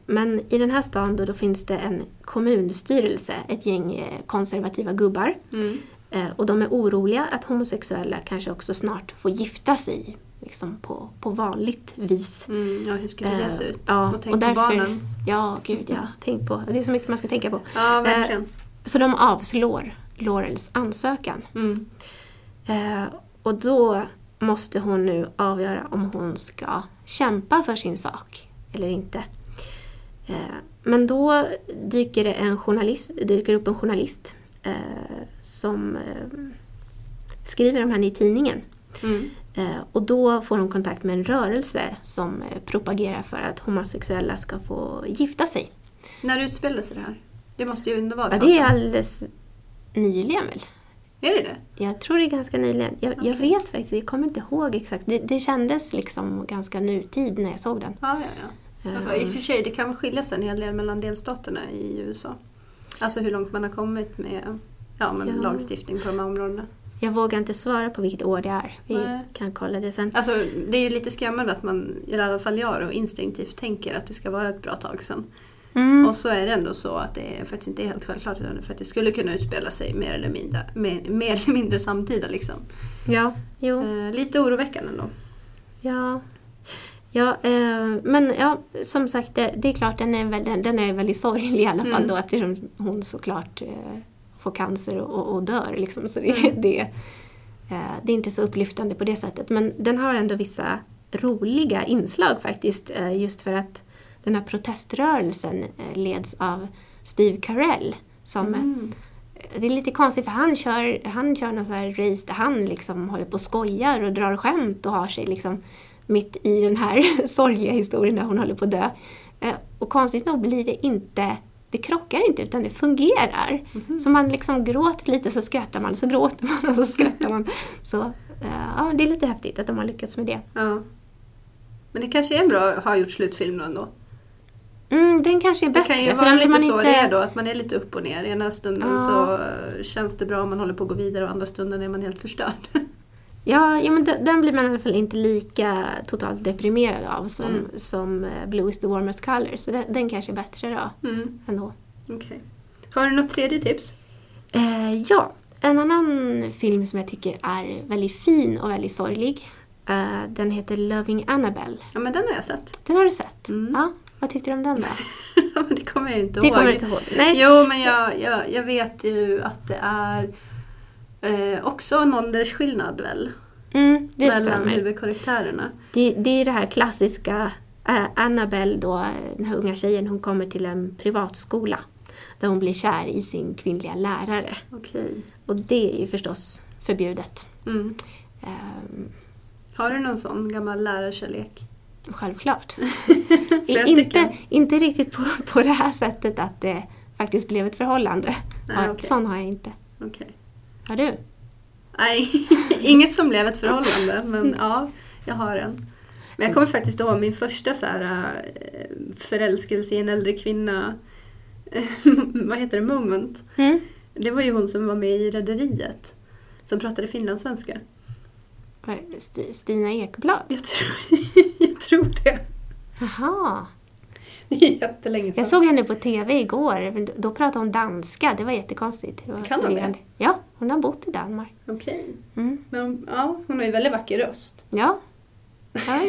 Men i den här stan då, då finns det en kommunstyrelse, ett gäng konservativa gubbar.
Mm.
Eh, och de är oroliga att homosexuella kanske också snart får gifta sig liksom på, på vanligt vis.
Mm. Ja, hur skulle det
Eh,
se ut?
Ja,
och tänk på barnen.
Ja, gud ja. Tänk på. Det är så mycket man ska tänka på.
Ja, verkligen.
Så de avslår Laurels ansökan.
Mm.
Eh, och då måste hon nu avgöra om hon ska kämpa för sin sak eller inte. Eh, men då dyker det en journalist, dyker upp en journalist eh, som eh, skriver om henne i tidningen.
Mm.
Eh, och då får hon kontakt med en rörelse som eh, propagerar för att homosexuella ska få gifta sig.
När utspelade sig det här? Det måste ju ändå vara ett
Ja, det är alldeles nyligen väl?
Är det det?
Jag tror det är ganska nyligen. Jag, jag
Okej.
vet faktiskt, jag kommer inte ihåg exakt. Det, det kändes liksom ganska nutid när jag såg den.
Ja, ja, ja. För I och för sig, det kan skilja sig en hel del mellan delstaterna i USA. Alltså hur långt man har kommit med ja, men
Ja.
lagstiftning på de här områdena.
Jag vågar inte svara på vilket år det är. Vi
Nej.
kan kolla det sen.
Alltså det är ju lite skrämmande att man, i alla fall jag då, instinktivt tänker att det ska vara ett bra tag sedan.
Mm.
Och så är det ändå så att det faktiskt inte är helt självklart utan det faktiskt skulle kunna utspela sig mer eller mindre, mer, mer eller mindre samtida liksom.
Ja, jo.
Eh, lite oroväckande ändå.
Ja, ja eh, men ja, som sagt, det, det är klart den är, den, den är väldigt sorglig i alla fall
Mm.
då eftersom hon såklart eh, får cancer och, och dör. Liksom, så det,
Mm. (laughs)
det, eh, det är inte så upplyftande på det sättet. Men den har ändå vissa roliga inslag faktiskt. Eh, just för att den här proteströrelsen eh, leds av Steve Carell. Som,
Mm.
det är lite konstigt för han kör, han kör någon så här race där han liksom håller på och skojar och drar skämt och har sig liksom mitt i den här (laughs) sorgliga historien där hon håller på att dö. Eh, Och konstigt nog blir det inte, det krockar inte utan det fungerar. Så man liksom gråter lite så skrattar man, så gråter man och så skrattar man. Så eh, ja, det är lite häftigt att de har lyckats med det.
Ja. Men det kanske är en bra har gjort slutfilm då ändå.
Mm, den kanske är
Det
bättre.
kan ju vara lite
man
så
inte-
det är då, att man är lite upp och ner. Ena stunden
Ja.
så känns det bra om man håller på att gå vidare och andra stunden är man helt förstörd. (laughs)
Ja, ja men den, blir man i alla fall inte lika totalt deprimerad av som,
Mm.
som eh, Blue is the warmest color. Så den, den kanske är bättre då
Mm,
ändå.
okej. Har du något tredje tips?
Eh, ja, en annan film som jag tycker är väldigt fin och väldigt sorglig. Eh, den heter Loving Annabelle.
Ja men den har jag sett.
Den har du sett?
Mm.
Ja, vad tyckte du om den då? (laughs)
Det kommer jag inte
Det
ihåg.
kommer du inte ihåg? Nej.
Jo men jag, jag, jag vet ju att det är eh, också en åldersskillnad väl?
Mm, det
mellan huvudkaraktärerna.
Det, det är det här klassiska eh, Annabelle då, den här unga tjejen, hon kommer till en privatskola. Där hon blir kär i sin kvinnliga lärare.
Okej.
Och det är ju förstås förbjudet.
Mm.
Ehm,
Har du någon sån gammal lärarkärlek?
självklart. (laughs) Inte, inte riktigt på, på det här sättet att det faktiskt blev ett förhållande.
Nej, okej.
Sån har jag inte.
Okej.
Har du?
Nej, (laughs) inget som blev ett förhållande men (laughs) ja, jag har en. Men jag kommer faktiskt ihåg min första så här, eh, förälskelse i en äldre kvinna, (laughs) vad heter det, moment.
Mm.
Det var ju hon som var med i Rederiet. Som pratade finlandssvenska.
St- Stina Ekblad?
Jag tror, jag tror det.
Jaha.
Det (laughs) är jättelänge sedan.
Jag såg henne på TV igår. då- pratade hon danska. Det var jättekonstigt. Det var
Kan hon det?
Ja, hon har bott i Danmark.
Okej.
Mm.
Men ja, hon har ju väldigt vacker röst.
Ja. Ja, (laughs)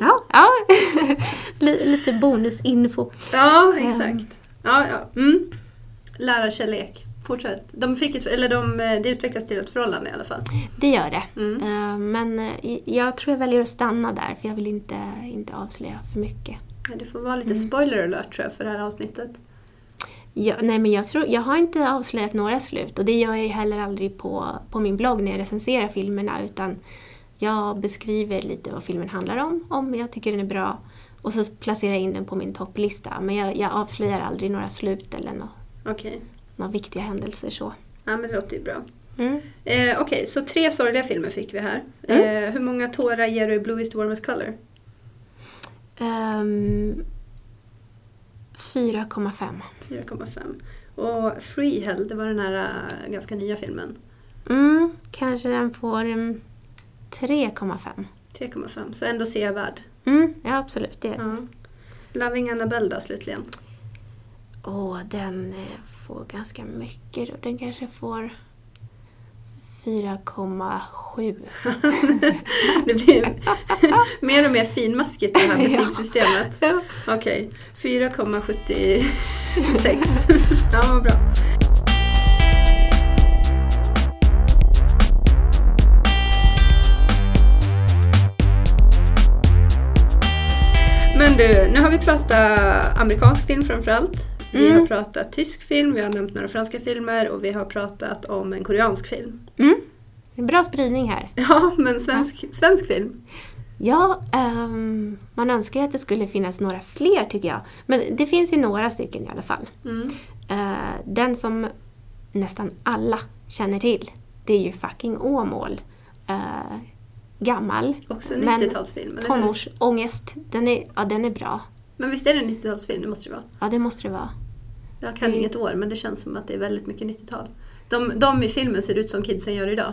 ja, ja. (laughs) Li- lite bonusinfo.
Ja, exakt. Ja, ja. Mm. Lärarkärlek. Fortsätt. De fick ett, eller de, eh, det utvecklas till ett förhållande i alla fall.
Det gör det.
Mm.
Eh, Men eh, jag tror jag väljer att stanna där för jag vill inte, inte avslöja för mycket.
Det får vara lite
Mm.
spoiler alert tror jag för det här avsnittet.
Ja, nej men jag, tror, jag har inte avslöjat några slut och det gör jag ju heller aldrig på, på min blogg när jag recenserar filmerna utan jag beskriver lite vad filmen handlar om, om jag tycker den är bra och så placerar jag in den på min topplista. Men jag, jag avslöjar aldrig några slut eller nå-
Okej.
några viktiga händelser så.
Ja, men det låter ju bra.
Mm.
Eh, Okej, så tre sorgliga filmer fick vi här.
Mm.
Eh, hur många tårar ger du Blue is the warmest color?
Ehm, 4,5.
4,5. Och Freehell, det var den här eh, ganska nya filmen.
Mm, kanske den får mm, 3,5.
3,5. Så ändå sevärd.
Mm, ja, absolut. Det.
Ja. Loving Annabelle då slutligen.
Åh, den eh, får ganska mycket. Den kanske får 4,7. (laughs)
det blir (laughs) mer och mer finmaskigt det här (laughs) betygssystemet.
Ja.
Okej, 4,76. ja, vad bra. Men du, nu har vi pratat amerikansk film framförallt. Vi
Mm.
har pratat tysk film, vi har nämnt några franska filmer och vi har pratat om en koreansk film.
Mm. Bra spridning här. (laughs)
Ja, men svensk, svensk film.
Ja, ehm, man önskar ju att det skulle finnas några fler tycker jag. Men det finns ju några stycken i alla fall.
Mm.
Eh, den som nästan alla känner till, det är ju fucking Åmål. Eh, gammal,
Också en
Men
90-talsfilm, eller hur?
tonårsångest. Den är, ja, den är bra.
Men visst är det en 90-talsfilm? Det måste det vara.
Ja, det måste det vara.
Jag kan
Mm.
inget år, men det känns som att det är väldigt mycket 90-tal. De, de i filmen ser ut som kidsen gör idag.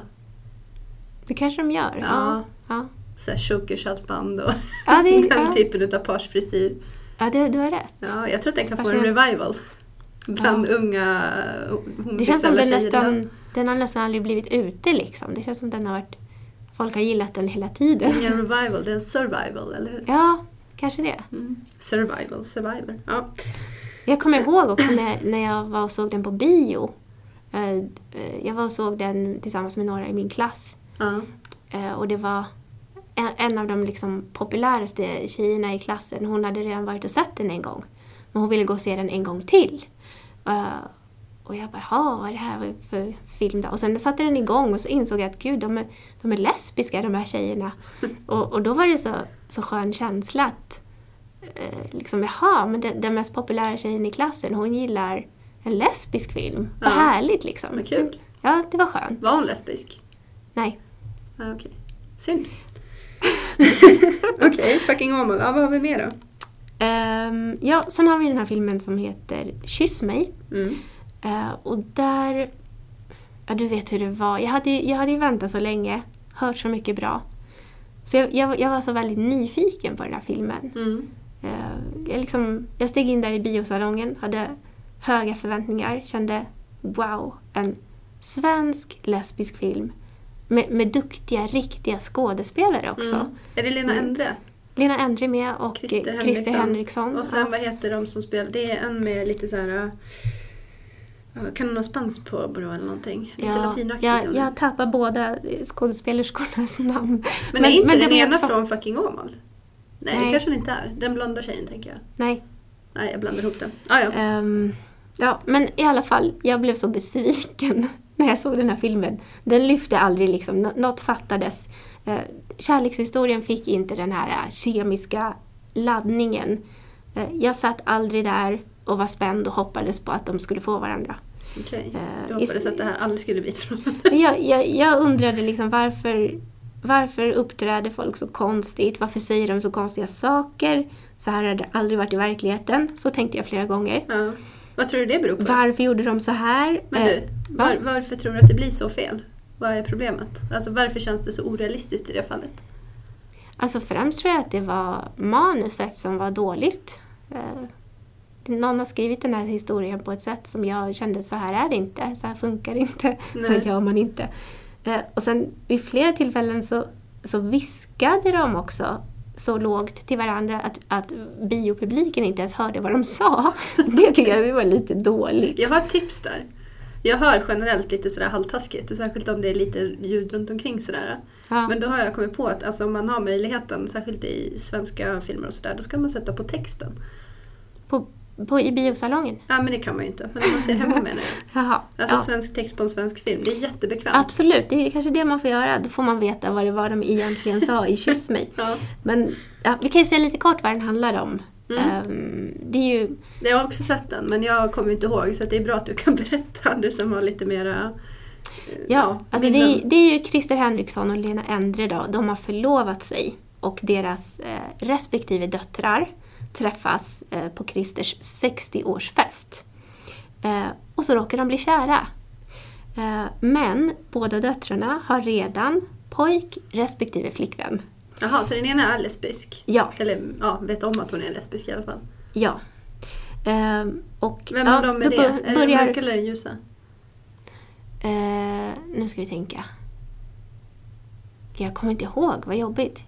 Det kanske de gör. Ja.
Ja.
Ja,
chokershalsband och
ja, det, (laughs)
den
ja.
typen av parsfrisyr.
ja det, du har rätt.
Ja, jag tror att den kan få en revival. Bland unga
Det känns som den nästan, den har nästan aldrig blivit ute liksom. Det känns som den har varit, folk har gillat den hela tiden.
Det är en revival, det är en survival, eller hur?
Ja, kanske det.
Mm. Survival, survivor. Ja.
Jag kommer ihåg också när, när jag var och såg den på bio. Eh, eh, Jag var och såg den tillsammans med några i min klass. Eh, Och det var en, en av de liksom populäraste tjejerna i klassen. Hon hade redan varit och sett den en gång. Men hon ville gå och se den en gång till. Och jag bara, jaha, vad är det här för film då? Och sen satte den igång och så insåg jag att gud, de är, de är lesbiska de här tjejerna. (laughs) och, och då var det så, så skön känsla att eh, liksom, jaha, men den, den mest populära tjejen i klassen, hon gillar en lesbisk film. Vad
Ja.
härligt liksom.
Men kul.
Ja, det var skönt.
Var hon lesbisk?
Nej.
Ja, okej. Synd. (laughs) okej, fucking Åmål. Ja, vad har vi mer då?
Ehm, ja, sen har vi den här filmen som heter Kyss mig.
Mm.
Eh, och där... Ja, du vet hur det var. Jag hade, jag hade ju väntat så länge, hört så mycket bra. Så jag, jag, jag var så väldigt nyfiken på den här filmen.
Mm.
Eh, jag, liksom, jag steg in där i biosalongen, hade höga förväntningar, kände wow, en svensk lesbisk film. Med, med duktiga, riktiga skådespelare också.
Mm. Är det Lena
Mm.
Endre?
Lena Endre med och
Christer
eh, Christer
Henriksson. Och sen
Ja.
vad heter de som spelar? Det är en med lite så här... äh, Kan hon ha spanskt påbrå eller någonting? Lite latinaktigt.
jag, jag tappar båda skådespelerskornas namn.
men, är inte
men
den ena
också-
från fucking Åmål? Nej,
Nej.
det kanske hon inte är. Den blonda tjejen tänker jag.
Nej.
Nej, jag blandar ihop det. Ah, ja.
Ehm, ja, men i alla fall, jag blev så besviken (laughs) när jag såg den här filmen. Den lyfte aldrig liksom, nå- något fattades. Uh, kärlekshistorien fick inte den här eh, kemiska laddningen. Eh, jag satt aldrig där och var spänd och hoppades på att de skulle få varandra.
Okej.
Eh,
Du hoppades att det här aldrig skulle bli ett (laughs)
jag, jag, jag undrade liksom varför, varför uppträder folk så konstigt? Varför säger de så konstiga saker? Så här har det aldrig varit i verkligheten. Så tänkte jag flera gånger.
Ja. Vad tror du det beror på?
Varför gjorde de så här?
Men
Eh,
du,
va?
var, varför tror du att det blir så fel? Vad är problemet? Alltså varför känns det så orealistiskt i det fallet?
Alltså främst tror jag att det var manuset som var dåligt. Eh, någon har skrivit den här historien på ett sätt som jag kände så här är det inte, så här funkar det inte,
Nej.
så gör man inte. Eh, och sen vid flera tillfällen så, så viskade de också så lågt till varandra att, att biopubliken inte ens hörde vad de sa. (laughs) Det tycker jag var lite dåligt.
Jag har ett tips där. Jag hör generellt lite sådär halvtaskigt och särskilt om det är lite ljud runt omkring sådär.
Ja.
Men då har jag kommit på att alltså, om man har möjligheten, särskilt i svenska filmer och sådär, då ska man sätta på texten.
På, på, I biosalongen.
Ja men det kan man ju inte, men om man ser hemma menar (laughs) jag.
Jaha.
Alltså
ja.
svensk text på en svensk film, det är jättebekvämt.
Absolut, det är kanske det man får göra. Då får man veta vad det var de egentligen sa i Kyss mig. (laughs)
Ja.
Men ja, vi kan ju säga lite kort vad den handlar om.
Mm.
Ehm, det är ju,
Jag har också sett den, men jag kommer inte ihåg så det är bra att du kan (laughs) berätta det som har lite mera... eh,
ja, alltså det, är, det är ju Christer Henriksson och Lena Endre då. De har förlovat sig och deras eh, respektive döttrar träffas eh, på Christers 60-årsfest. Eh, och så råkar de bli kära. Eh, men båda döttrarna har redan pojk respektive flickvän.
Jaha, så den ena är lesbisk?
Ja,
Eller ja, vet om att hon är lesbisk i alla fall.
ja. Ehm, och,
Vem
ja,
av dem är det?
bör-
Är det den
börjar-
mörka eller den ljusa?
Eh, nu ska vi tänka. Jag kommer inte ihåg, vad jobbigt.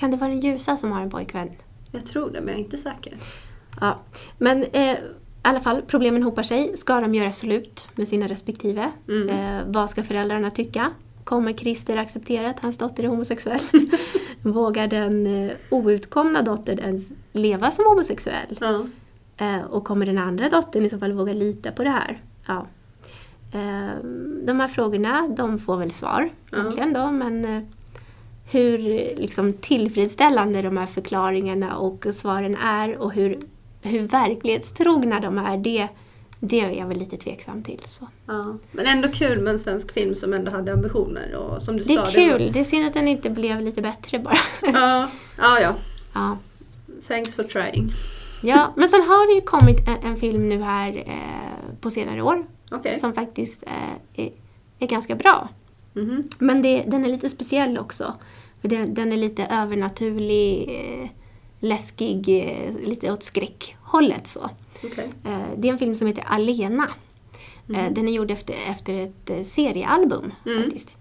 Kan det vara den ljusa som har en pojkvän?
Jag tror det, men jag är inte säker.
Ja, men eh, i alla fall, problemen hopar sig. Ska de göra slut med sina respektive?
Mm.
Eh, vad ska föräldrarna tycka? Kommer Christer acceptera att hans dotter är homosexuell? (laughs) Vågar den eh, outkomna dottern ens leva som homosexuell?
Ja.
Eh, och kommer den andra dottern i så fall våga lita på det här? Ja. Eh, de här frågorna, de får väl svar egentligen då, men eh, hur liksom, tillfredsställande de här förklaringarna och svaren är och hur, hur verklighetstrogna de är, det, det är jag väl lite tveksam till. Så.
Ja. Men ändå kul med en svensk film som ändå hade ambitioner. Och som du
Det
sa,
är
var-
kul, det är synd att den inte blev lite bättre bara. (laughs)
Ja, ja, ja.
ja.
Thanks for trying.
ja, men sen har det ju kommit en, en film nu här eh, på senare år
Okej.
som faktiskt eh, är, är ganska bra.
Mhm.
Men det, den är lite speciell också. För den, den är lite övernaturlig, eh, läskig, eh, lite åt skräckhållet så.
Okej.
Eh, det är en film som heter Alena. Eh, den är gjord efter, efter ett seriealbum
Mm.
faktiskt.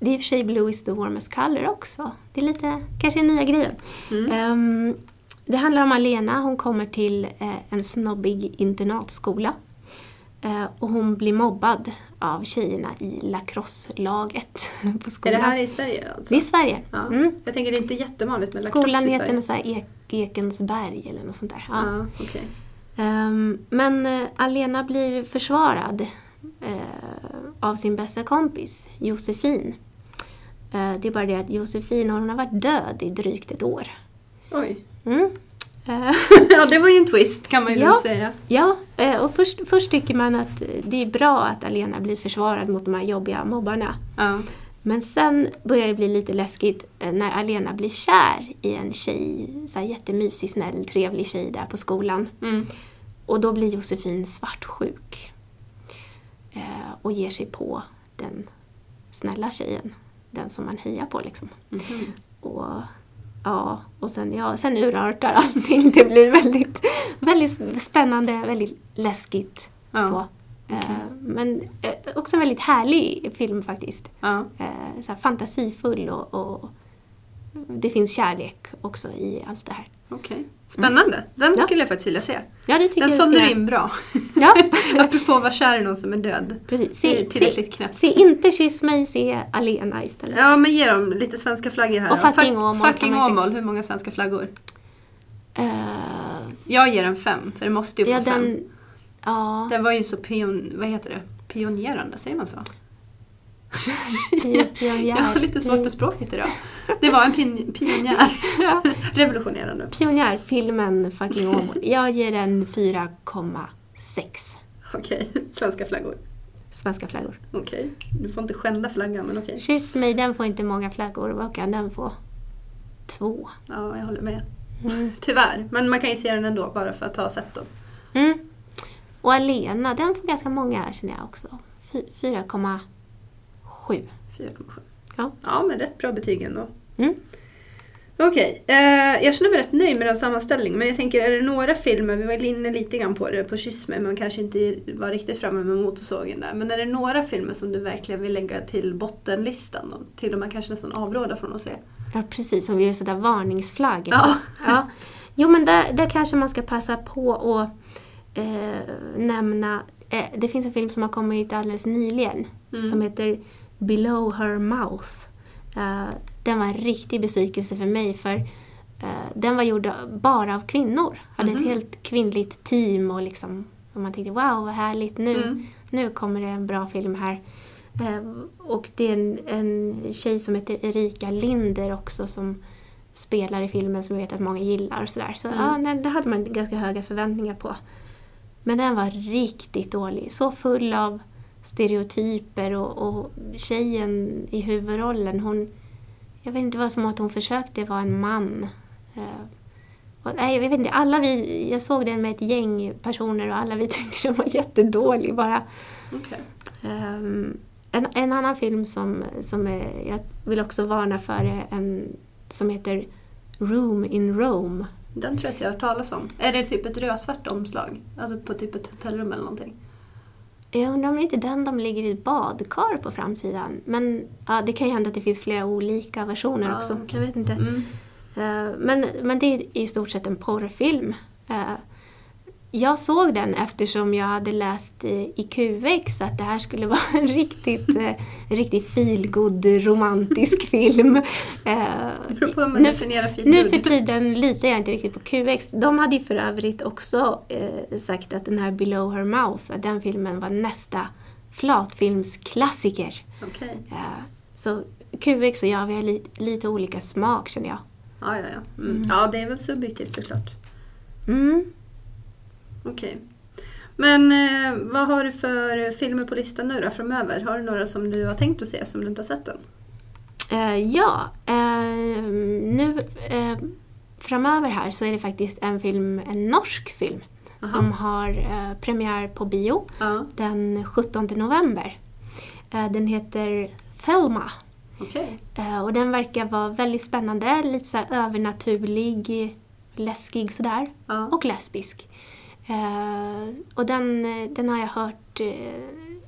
Det är i och för sig Blue is the warmest color också. Det är lite, kanske nya grejen.
Mm.
Ehm, det handlar om Alena, hon kommer till en snobbig internatskola. Eh, och hon blir mobbad av tjejerna i lacrosse-laget (laughs) på
Är
skolan.
det här i Sverige alltså?
Det är Sverige.
Ja.
Mm.
Jag tänker det är inte jättevanligt med lacrosse
Skolan
i
heter
Sverige.
så här Ek- Ekensberg eller något sånt där. Ja.
Ja, okej.
Ehm, men eh, Alena blir försvarad eh, av sin bästa kompis Josefin. Det är bara det att Josefin hon har varit död i drygt ett år.
Oj.
Mm. Eh,
Ja, det var ju en twist kan man ju
Ja.
säga.
ja, eh, och först, först tycker man att det är bra att Alena blir försvarad mot de här jobbiga mobbarna.
Ja.
Men sen börjar det bli lite läskigt eh, när Alena blir kär i en tjej, så här jättemysig, snäll, trevlig tjej där på skolan.
Mm.
Och då blir Josefin svartsjuk. Och ger sig på den snälla tjejen. Den som man hejar på liksom.
Mhm.
Och, ja, och sen, ja, sen urartar allting. (laughs) Det blir väldigt, väldigt spännande, väldigt läskigt.
Ja.
Så. Eh, men eh, också en väldigt härlig film faktiskt.
Ja.
Eh, så fantasifull och, och det finns kärlek också i allt det här.
Okej. Spännande. Den
Ja.
skulle jag faktiskt vilja se.
Ja, det tycker
Den sålde du in bra.
Ja, (laughs)
Apropå att vara kär i någon som är död.
precis. Se,
tillräckligt
se,
knäppt.
se inte Kyss mig, se Alena istället.
Ja, men ge dem lite svenska flaggor här.
Och fucking
Fuck-
Åmål kan
Fucking. Åmål. Hur många svenska flaggor?
Eh,
Jag ger en fem, för det måste ju få
ja,
fem.
den... Ja,
Den var ju så pion... Vad heter det? Pionjerande, säger man så?
Pionjär.
Jag (laughs) har lite svårt på språket idag. Det var en pin- pionjär. (laughs)
Ja.
Revolutionerande.
Pionjärfilmen Fucking Åmål. Jag ger den 4,6
Okej, svenska flaggor.
svenska flaggor.
Okej. Du får inte skända flaggan, men okej.
Kyss mig, den får inte många flaggor. Vad kan den få? Två.
Ja, jag håller med.
Mm. (laughs)
Tyvärr. Men man kan ju se den ändå, bara för att ha sett den.
Mm. Och Alena, den får ganska många känner jag också. Fy- 4,7.
4,7.
Ja.
Ja, men rätt bra betyg ändå.
Mm.
Okej, eh, jag känner mig rätt nöjd med den sammanställningen. Men jag tänker, är det några filmer, vi var inne lite grann på det på Kyss mig, men kanske inte var riktigt framme med motorsågen där. Men är det några filmer som du verkligen vill lägga till bottenlistan? Och till och med kanske nästan avråda från att se?
Ja, precis. Som vi vill sätta varningsflaggor
Ja. (laughs)
Ja. Jo, men där, där kanske man ska passa på att eh, nämna... Eh, det finns en film som har kommit alldeles nyligen
Mm.
som heter Below Her Mouth. Eh, den var en riktig besvikelse för mig för eh, den var gjord bara av kvinnor. Hade
Mhm.
ett helt kvinnligt team och liksom och man tänkte wow vad härligt nu,
Mm.
nu kommer det en bra film här. Eh, och det är en, en tjej som heter Erika Linder också som spelar i filmen som jag vet att många gillar. Och sådär. Så
Mm.
ja, nej, det hade man ganska höga förväntningar på. Men den var riktigt dålig. Så full av stereotyper och, och tjejen i huvudrollen hon... Jag vet inte, det var som att hon försökte vara en man. Eh, och, nej, jag vet inte, alla vi, jag såg den med ett gäng personer och alla vi (laughs) tyckte den var jättedålig bara.
Okej.
Ehm, en, en annan film som, som är, jag vill också varna för är en som heter Room in Rome.
Den tror jag att jag har hört talas om. Är det typ ett rödsvart omslag? Alltså på typ ett hotellrum eller någonting?
Jag undrar om det inte är den de ligger i badkar på framsidan. Men ja, det kan ju hända att det finns flera olika versioner
Ja,
också. Jag vet inte.
Mm.
Eh, men, men det är i stort sett en porrfilm. Jag såg den eftersom jag hade läst i QX att det här skulle (laughs) vara en riktigt, eh, en riktigt feelgood romantisk (laughs) film. Eh, nu, nu för tiden litar jag inte riktigt på QX. De hade ju för övrigt också eh, sagt att den här Below Her Mouth, att den filmen var nästa flatfilmsklassiker. Eh, så QX och jag, vi har li, lite olika smak känner jag.
Ja, ja, ja. Mm. Ja, det är väl subjektivt såklart.
Mm.
Okej. Men eh, vad har du för filmer på listan nu då framöver? Har du några som du har tänkt att se som du inte har sett än?
Eh, ja, eh, nu eh, framöver här så är det faktiskt en film, en norsk film
Aha.
som har eh, premiär på bio
Ja.
den 17 november. Eh, Den heter Thelma. Eh, Och den verkar vara väldigt spännande, lite så övernaturlig, läskig sådär.
Ja.
Och lesbisk. Eh, Och den, den har jag hört eh,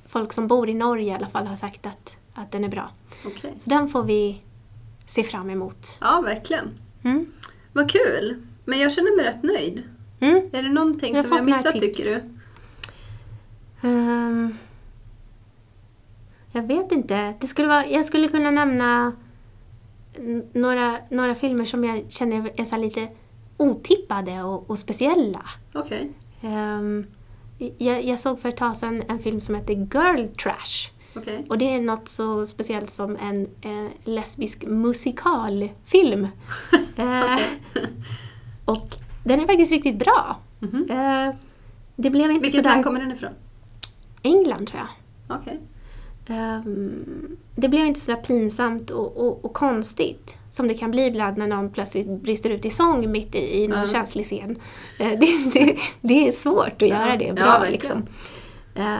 folk som bor i Norge i alla fall har sagt att, att den är bra.
Okej.
Så den får vi se fram emot.
Ja, verkligen.
Mm.
Vad kul. Men jag känner mig rätt nöjd.
Mm.
Är det någonting
Jag
som jag missat tycker du?
Ehm, jag vet inte. Det skulle vara, jag skulle kunna nämna några, några filmer som jag känner är så lite otippade och, och speciella.
Okej.
Ehm, jag, jag såg för ett tag sedan en film som heter Girl Trash.
Okej.
Och det är något så speciellt som en eh, lesbisk musikalfilm. (laughs) Eh, och den är faktiskt riktigt bra.
Mhm.
Eh, det blev inte
Vilket
sådär...
land kommer den ifrån?
England tror jag.
Okej.
Ehm, det blev inte sådär pinsamt och, och, och konstigt som det kan bli ibland när någon plötsligt brister ut i sång mitt i, i någon
Ja.
känslig scen. Eh, det, (laughs) det, det är svårt att göra det bra. liksom. Eh,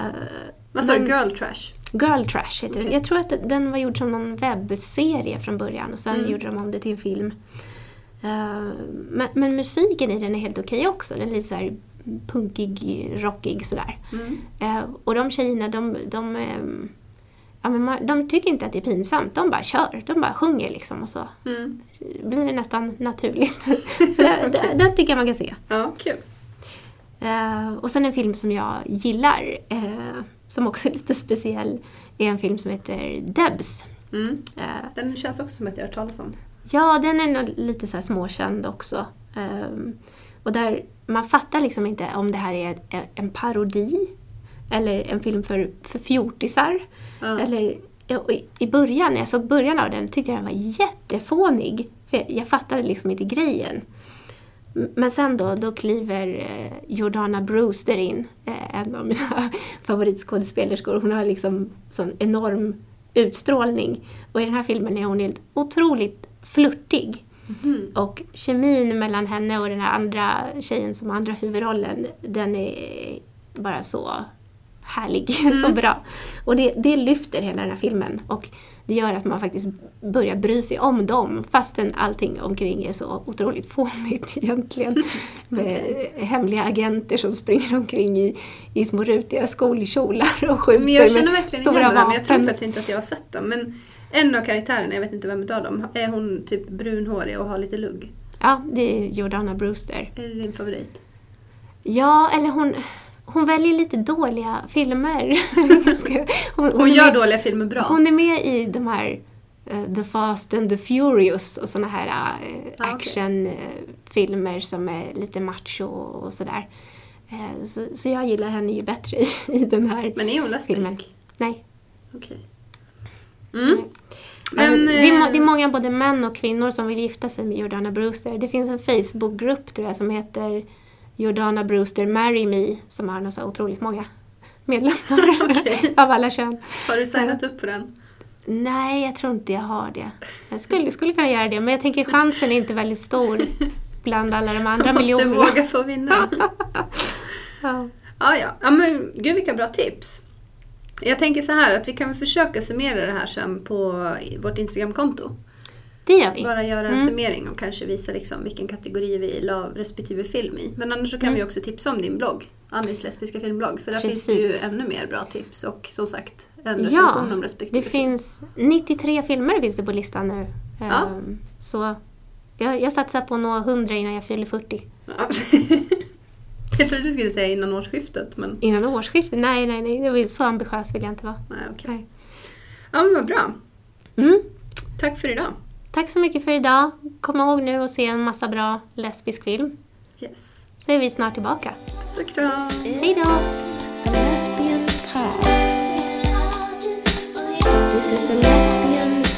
Vad sa du? Girl trash?
Girl Trash heter den.
Okej.
Jag tror att den var gjord som någon webbserie från början och sen
Mm.
gjorde de om det till en film. Eh, men, men musiken i den är helt okej också. Den är lite så punkig, rockig sådär.
Mm.
Och de tjejerna, de, de, ehm, ja, men man, de tycker inte att det är pinsamt. De bara kör. De bara sjunger liksom och så
Mm.
blir det nästan naturligt. (laughs) så det, det, det tycker jag man kan se.
Ja, kul.
Eh, och sen en film som jag gillar, eh, som också är (laughs) lite speciell, är en film som heter Debs.
Mm.
Eh,
Den känns också som att jag har hört talas om.
ja, den är lite så här småkänd också. Ehm, och där man fattar liksom inte om det här är en, en parodi eller en film för, för fjortisar. Eller, i, början, när jag såg början av den, tyckte jag den var jättefånig. För jag, jag fattade liksom inte grejen. Men sen då, då kliver eh, Jordana Brewster in, eh, en av mina (laughs) favoritskådespelerskor. Hon har liksom sån enorm utstrålning. Och i den här filmen är hon helt otroligt flörtig.
Mhm.
Och kemin mellan henne och den här andra tjejen som har andra huvudrollen, den är bara så härlig, (laughs) så bra. Och det, det lyfter hela den här filmen och det gör att man faktiskt börjar bry sig om dem fastän allting omkring är så otroligt (laughs) fånigt egentligen. (laughs) Med hemliga agenter som springer omkring i, i små rutiga skolkjolar och skjuter
Men jag känner
med
verkligen
stora
igen men jag tror
vapen.
faktiskt inte att jag har sett den. Men en av karaktärerna, jag vet inte vem utav dem, är hon typ brunhårig och har lite lugg?
Ja, det är Jordana Brewster.
Är det din favorit?
Ja, eller hon, hon väljer lite dåliga filmer. (laughs) Hon,
Hon
är
gör
med,
dåliga filmer bra.
Hon är med i de här eh, The Fast and the Furious och såna här uh,
okej.
actionfilmer som är lite macho och sådär. Eh, så, så jag gillar henne ju bättre i, (laughs) i den här
Men är hon lesbisk?
filmen. Nej.
Okej. Mm.
Men, det, är,
eh,
det är många både män och kvinnor som vill gifta sig med Jordana Brewster. Det finns en Facebookgrupp tror jag som heter Jordana Brewster Marry Me som har så otroligt många (laughs) medlemmar (laughs)
Okej.
av alla kön.
Har du signat upp på den?
Nej, jag tror inte jag har det. Jag skulle, skulle kunna göra det, men jag tänker chansen är inte väldigt stor (laughs) bland alla de andra
Du måste
miljonerna.
våga få vinna.
Ja.
Ja, ja. ja men gud vilka bra tips. Jag tänker så här att vi kan försöka summera det här sen på vårt Instagramkonto.
Det gör vi.
Bara göra en
Mm.
summering och kanske visa liksom vilken kategori vi la respektive film i. Men annars så kan
Mm.
vi också tipsa om din blogg, Annis lesbiska filmblogg. För där finns det
Precis.
ju ännu mer bra tips och som sagt en
Ja,
recension om respektive
Det
film.
finns 93 filmer finns det på listan nu.
Ja.
Ehm, Så jag, jag satsar på att nå 100 innan jag fyller 40.
Ja. (laughs) jag trodde du skulle säga innan årsskiftet men
Innan årsskiftet? Nej, nej, nej. Så ambitiös vill jag inte vara.
nej okej.
Nej.
Ja men vad bra.
Mm.
Tack för idag.
Tack så mycket för idag. Kom ihåg nu att se en massa bra lesbisk film.
Yes.
Så är vi snart tillbaka.
Puss och kram.
Hej då!
This is a lesbian